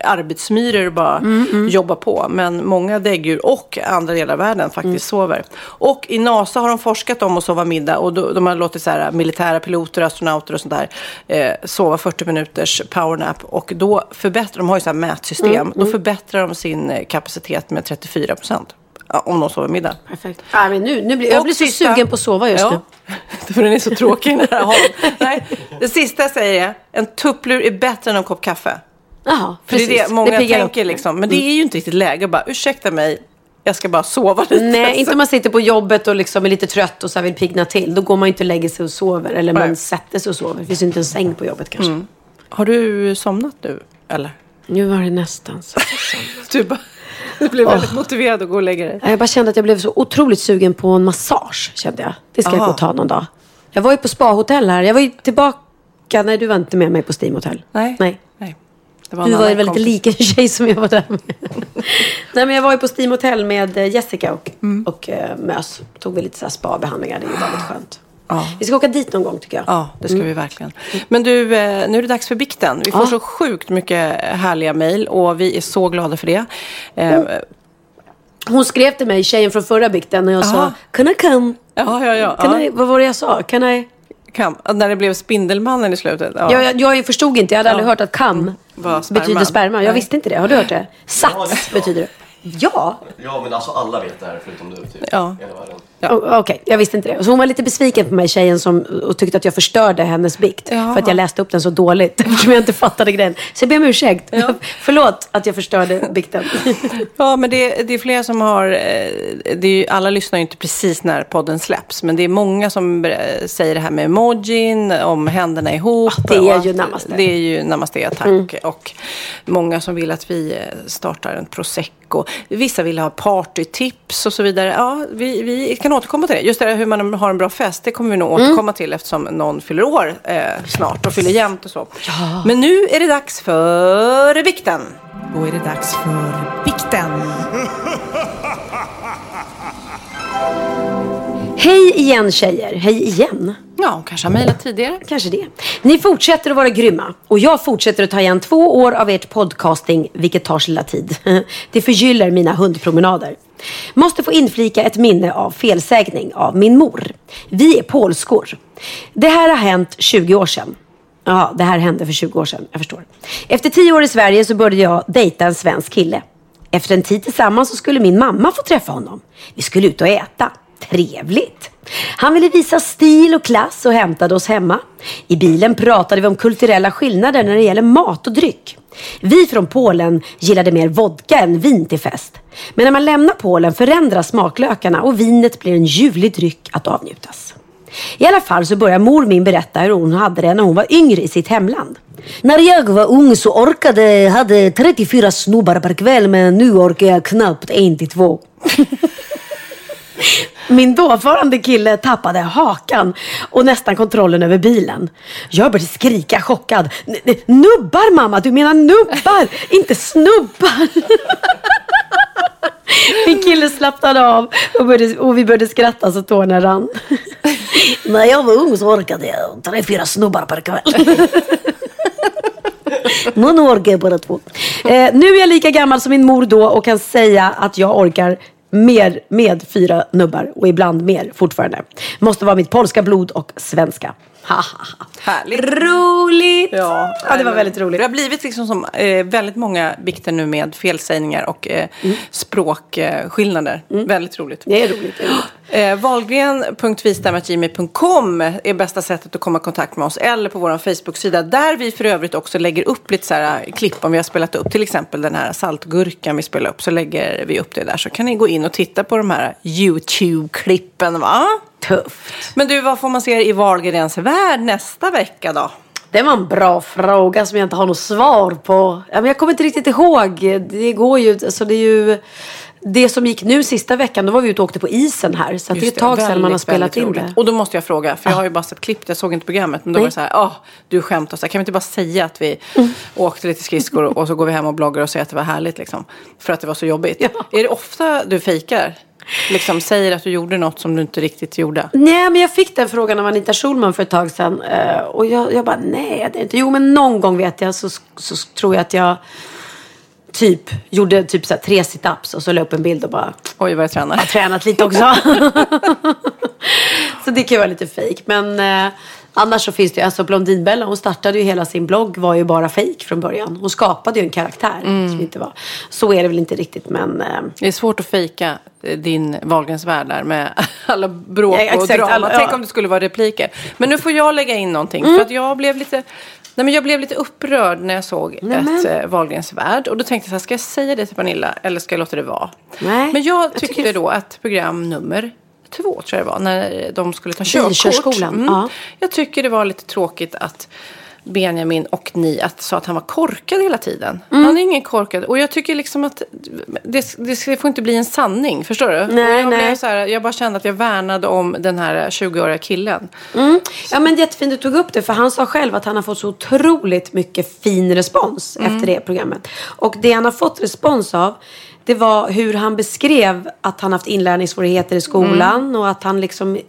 arbetsmyror och bara Mm, jobbar på. Men många däggdjur och andra delar av världen faktiskt Mm. sover. Och i NASA har de forskat om att sova middag. Och då, de har låtit så här, militära piloter, astronauter och sånt där eh, sova 40 minuters powernap. Och då förbättrar, de har ju så här mätsystem. Mm, Då förbättrar de sin eh, kapacitet med 34 procent. Ja, om de sover middag. Perfekt. Ja, men nu, nu blir, jag Och blir så sista- sugen på att sova just ja. nu. För den är så tråkig den här. Nej, det sista jag säger är, en tupplur är bättre än en kopp kaffe. Jaha, För det är precis. det många piggar tänker upp. liksom. Men det är ju inte riktigt läge bara, ursäkta mig, jag ska bara sova lite. Nej, inte om man sitter på jobbet och liksom är lite trött och så vill pigna till. Då går man inte och lägger sig och sover. Eller man Nej. sätter sig och sover. Det finns ju inte en säng på jobbet kanske. Har du somnat nu, eller? Nu var det nästan så. Du, bara, du blev väldigt motiverad att gå och lägga dig. Jag bara kände att jag blev så otroligt sugen på en massage. Kände jag. Det ska jag Aha. gå och ta någon dag. Jag var ju på spahotell här. Jag var ju tillbaka. Nej, du var inte med mig på Steam Hotel. Nej. Nej. Nej. Var Du en var annan väldigt kompis. lik en tjej som jag var där med. Nej, men jag var ju på Steam Hotel med eh, Jessica och, Mm. och eh, Mös. Tog vi lite så här spa-behandlingar. Det är ju väldigt skönt. Ja. Vi ska åka dit någon gång tycker jag. Ja, det ska vi verkligen. Men du, eh, nu är det dags för bikten. Vi får Ja. så sjukt mycket härliga mejl och vi är så glada för det. Eh, Hon skrev till mig, tjejen från förra bikten, när jag sa Aha. Can I come? Ja, ja, ja. Can ja. I, vad var det jag sa? Can I? Kam. När det blev Spindelmannen i slutet. Ja. Jag, jag, jag förstod inte, jag hade aldrig Ja. hört att kam Var sperma. betyder sperma. Jag Nej. visste inte det. Har du hört det? Sats betyder det. Ja, Ja, men alltså alla vet det här förutom du. Typ. Ja. hela världen. Okej, jag visste inte det. Så hon var lite besviken på mig, tjejen, som, och tyckte att jag förstörde hennes bikt. Ja. För att jag läste upp den så dåligt, eftersom jag inte fattade grejen. Så jag ber om ursäkt. Förlåt att jag förstörde bikten. Ja, men det, det är flera som har... eh, Det är ju, alla lyssnar ju inte precis när podden släpps. Men det är många som eh, säger det här med emojin, om händerna ihop. Ja, det är ju namaste. Det är ju namaste, tack. Och många som vill att vi eh, startar en prosecco. Vissa vill ha partytips och så vidare. Ja, vi, vi kan återkomma till det. Just det här hur man har en bra fest, det kommer vi nog återkomma till eftersom någon fyller år eh, snart och fyller jämnt och så. Men nu är det dags för bikten. Då är det dags för bikten. Hej igen tjejer. Hej igen. Ja, hon kanske har mejlat tidigare. Kanske det. Ni fortsätter att vara grymma. Och jag fortsätter att ta igen två år av ert podcasting, vilket tar sin lilla tid. Det förgyller mina hundpromenader. Måste få inflika ett minne av felsägning av min mor. Vi är polskor. Det här har hänt 20 år sedan. Ja, det här hände för 20 år sedan. Jag förstår. Efter 10 år i Sverige så började jag dejta en svensk kille. Efter en tid tillsammans så skulle min mamma få träffa honom. Vi skulle ut och äta. Trevligt. Han ville visa stil och klass och hämtade oss hemma. I bilen pratade vi om kulturella skillnader när det gäller mat och dryck. Vi från Polen gillade mer vodka än vin till fest. Men när man lämnar Polen förändras smaklökarna och vinet blir en ljuvlig dryck att avnjutas. I alla fall så börjar mor min berätta hur hon hade det när hon var yngre i sitt hemland. När jag var ung så orkade, hade 34 snubbar per kväll men nu orkar jag knappt en till två. Min dåvarande kille tappade hakan och nästan kontrollen över bilen. Jag började skrika chockad. "N- n- Nubbar mamma, du menar nubbar, inte snubbar. Min kille slappnade av och, började, och vi började skratta så tårna rann. När jag var ung så orkade jag tre, fyra snubbar per kväll. Nu orkar jag bara två. Eh, nu är jag lika gammal som min mor då och kan säga att jag orkar mer med fyra nubbar och ibland mer fortfarande. Måste vara mitt polska blod och svenska. Härligt. Roligt! Ja, Ja, det var väldigt roligt. Det har blivit liksom som eh, väldigt många bikter nu med felsägningar och eh, språkskillnader. Väldigt roligt. Det är roligt. Det är roligt. Eh, är bästa sättet att komma i kontakt med oss. Eller på vår Facebook-sida. Där vi för övrigt också lägger upp lite så här eh, klipp om vi har spelat upp. Till exempel den här saltgurkan vi spelar upp. Så lägger vi upp det där. Så kan ni gå in och titta på de här YouTube-klippen va? Tufft. Men du, vad får man se i Wahlgrens värld nästa vecka då? Det var en bra fråga som jag inte har något svar på. Ja, jag kommer inte riktigt ihåg. Det går ju, alltså det är ju det som gick nu sista veckan, då var vi ute och åkte på isen här. Så det är ett tag sedan man har väldigt, spelat väldigt in roligt. det. Och då måste jag fråga, för jag har ju bara sett klipp, jag såg inte programmet. Men då Nej. var det så här, ah, du skämtar så här, kan vi inte bara säga att vi Mm. åkte lite skridskor och så går vi hem och bloggar och säger att det var härligt liksom. För att det var så jobbigt. Är det ofta du fejkar? Liksom säger att du gjorde något som du inte riktigt gjorde? Nej, men jag fick den frågan av Anita Schulman för ett tag sedan. eh, Och jag, jag bara, nej, det är inte. Jo, men någon gång vet jag så, så tror jag att jag typ gjorde typ så här tre sit-ups och så la upp en bild och bara, Oj, vad jag tränar. jag har tränat lite också. så det kan ju vara lite fejk. Men eh, annars så finns det ju, alltså Blondinbella, hon startade ju hela sin blogg, var ju bara fejk från början. Hon skapade ju en karaktär som inte var. Så är det väl inte riktigt, men... Eh, Det är svårt att fejka eh, din Wahlgrens värld där med alla bråk Ja, och exakt, drama. alla- Tänk ja. om det skulle vara repliker. Men nu får jag lägga in någonting. Mm. För att jag blev lite... Nej, men jag blev lite upprörd när jag såg ett eh, Wahlgrens värld. Och då tänkte jag så här, ska jag säga det till Pernilla eller ska jag låta det vara? Nej, men jag jag tyckte tycker- då att program nummer två, tror jag det var, när de skulle ta körkort. Bilkörskolan, ja. Jag tycker det var lite tråkigt att Benjamin och ni att sa att han var korkad hela tiden. Mm. Han är ingen korkad. Och jag tycker liksom att det, det får inte bli en sanning. Förstår du? Nej, jag, nej. Så här, jag bara kände att jag värnade om den här 20-åriga killen. Mm. Ja men jättefint du tog upp det för han sa själv att han har fått så otroligt mycket fin respons Mm. efter det programmet. Och det han har fått respons av det var hur han beskrev att han haft inlärningssvårigheter i skolan Mm. och att han liksom eh,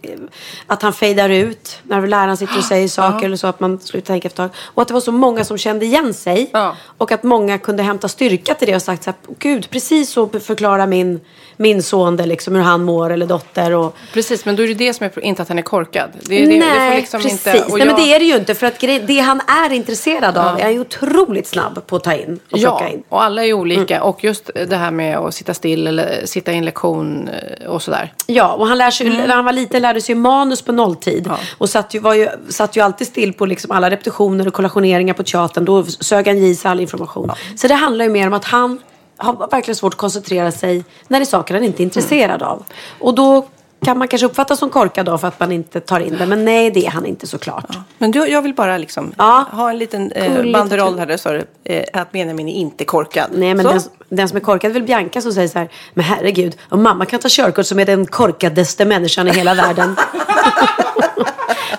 att han fejdar ut när läraren sitter och säger saker eller så att man slutar tänka efter tag. Och att det var så många som kände igen sig Ja. och att många kunde hämta styrka till det och sagt så här, gud precis så förklarar min, min son det liksom hur han mår eller dotter och Precis, men då är det det som är inte att han är korkad. Det, är det, Nej, det liksom precis. Inte, Nej, men det är det ju inte. För att det han är intresserad av är han ju otroligt snabb på att ta in och Ja, plocka in. och alla är olika. Och just det här med att sitta still eller sitta i en lektion eh, och sådär. Ja, och han lär sig, när han var liten lärde sig manus på nolltid. Och satt ju, var ju, satt ju alltid still på liksom alla repetitioner och kollationeringar på teatern. Då sög han i sig all information. Så det handlar ju mer om att han har verkligen svårt att koncentrera sig när det är saker han inte är intresserad av. Och då kan man kanske uppfattas som korkad då för att man inte tar in det. Men nej, det är han inte såklart. Men du, jag vill bara liksom Ja. ha en liten eh, banderoll här där det står eh, att Benjamin är inte korkad. Nej, men den, den som är korkad väl Bianca som säger så här. Men herregud, om mamma kan ta körkort som är den korkadaste människan i hela världen.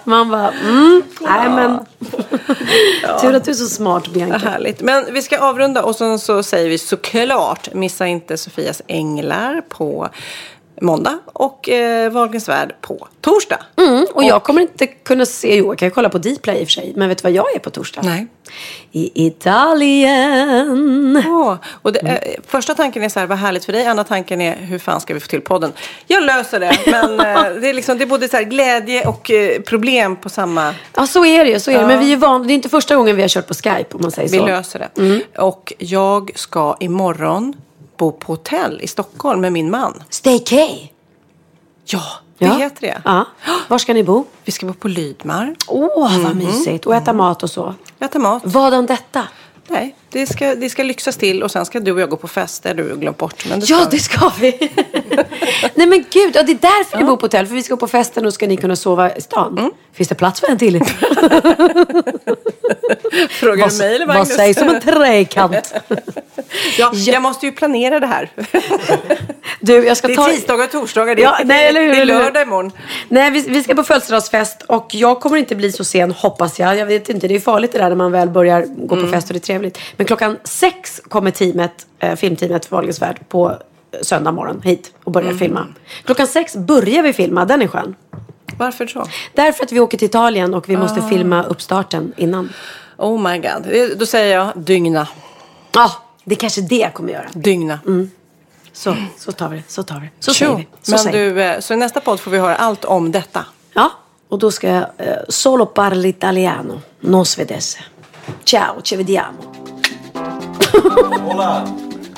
Man bara, mm, nej men. Tur att du är så smart Bianca. härligt. Men vi ska avrunda och sen så säger vi såklart missa inte Sofias Änglar på måndag och eh, Wahlgrens värld på torsdag. Mm, och jag kommer inte kunna se, jo jag kan kolla på Dplay i och för sig. Men vet du vad jag är på torsdag? Nej. I Italien. Åh, och det, eh, första tanken är så här, vad härligt för dig. Andra tanken är, hur fan ska vi få till podden? Jag löser det. Men eh, det, är liksom, det är både så här, glädje och eh, problem på samma... Ja så är det ju, så är det. Men vi är van, det är inte första gången vi har kört på Skype om man säger Vi så. löser det. Och jag ska imorgon bo på hotell i Stockholm med min man. Staycay. Ja, det Ja. heter det. Ja. Var ska ni bo? Vi ska bo på Lydmar. Åh, vad mysigt. Och äta mat och så. Äta mat. Vadan detta? Nej, det ska, det ska lyxas till och sen ska du och jag gå på fester du har glömt bort. Men det Ja, vi. det ska vi. Nej men gud, ja, det är därför ni bor på hotell. För vi ska på festen och ska ni kunna sova i stan. Finns det plats för en till? Frågar du mig eller Vad Magnus? sägs om en trekant? ja, jag måste ju planera det här. Du, jag ska Det är ta... tisdagar och torsdagar. Det, Ja, nej, eller hur, det är lördag imorgon. Nej, vi, vi ska på födelsedagsfest och jag kommer inte bli så sen, hoppas jag. Jag vet inte, det är farligt det där när man väl börjar gå Mm. på fest och det är trevligt. Men klockan sex kommer teamet, eh, filmteamet för Wahlgrens värld på eh, söndag morgon hit och börjar Mm. filma. Klockan sex börjar vi filma, den är skön. Varför så? Därför att vi åker till Italien och vi måste Ah. filma uppstarten innan. Oh my god. Det- Då säger jag dygna. Ja, det är kanske det jag kommer göra. Dygna. Så, så tar vi det. Så tar vi det. Så säger Tjo. vi. Så Men säger vi. du, eh, så i nästa podd får vi höra allt om detta. Ja, och då ska jag eh, solo parli italiano. Non svedese. Ciao, ci vediamo. Hola!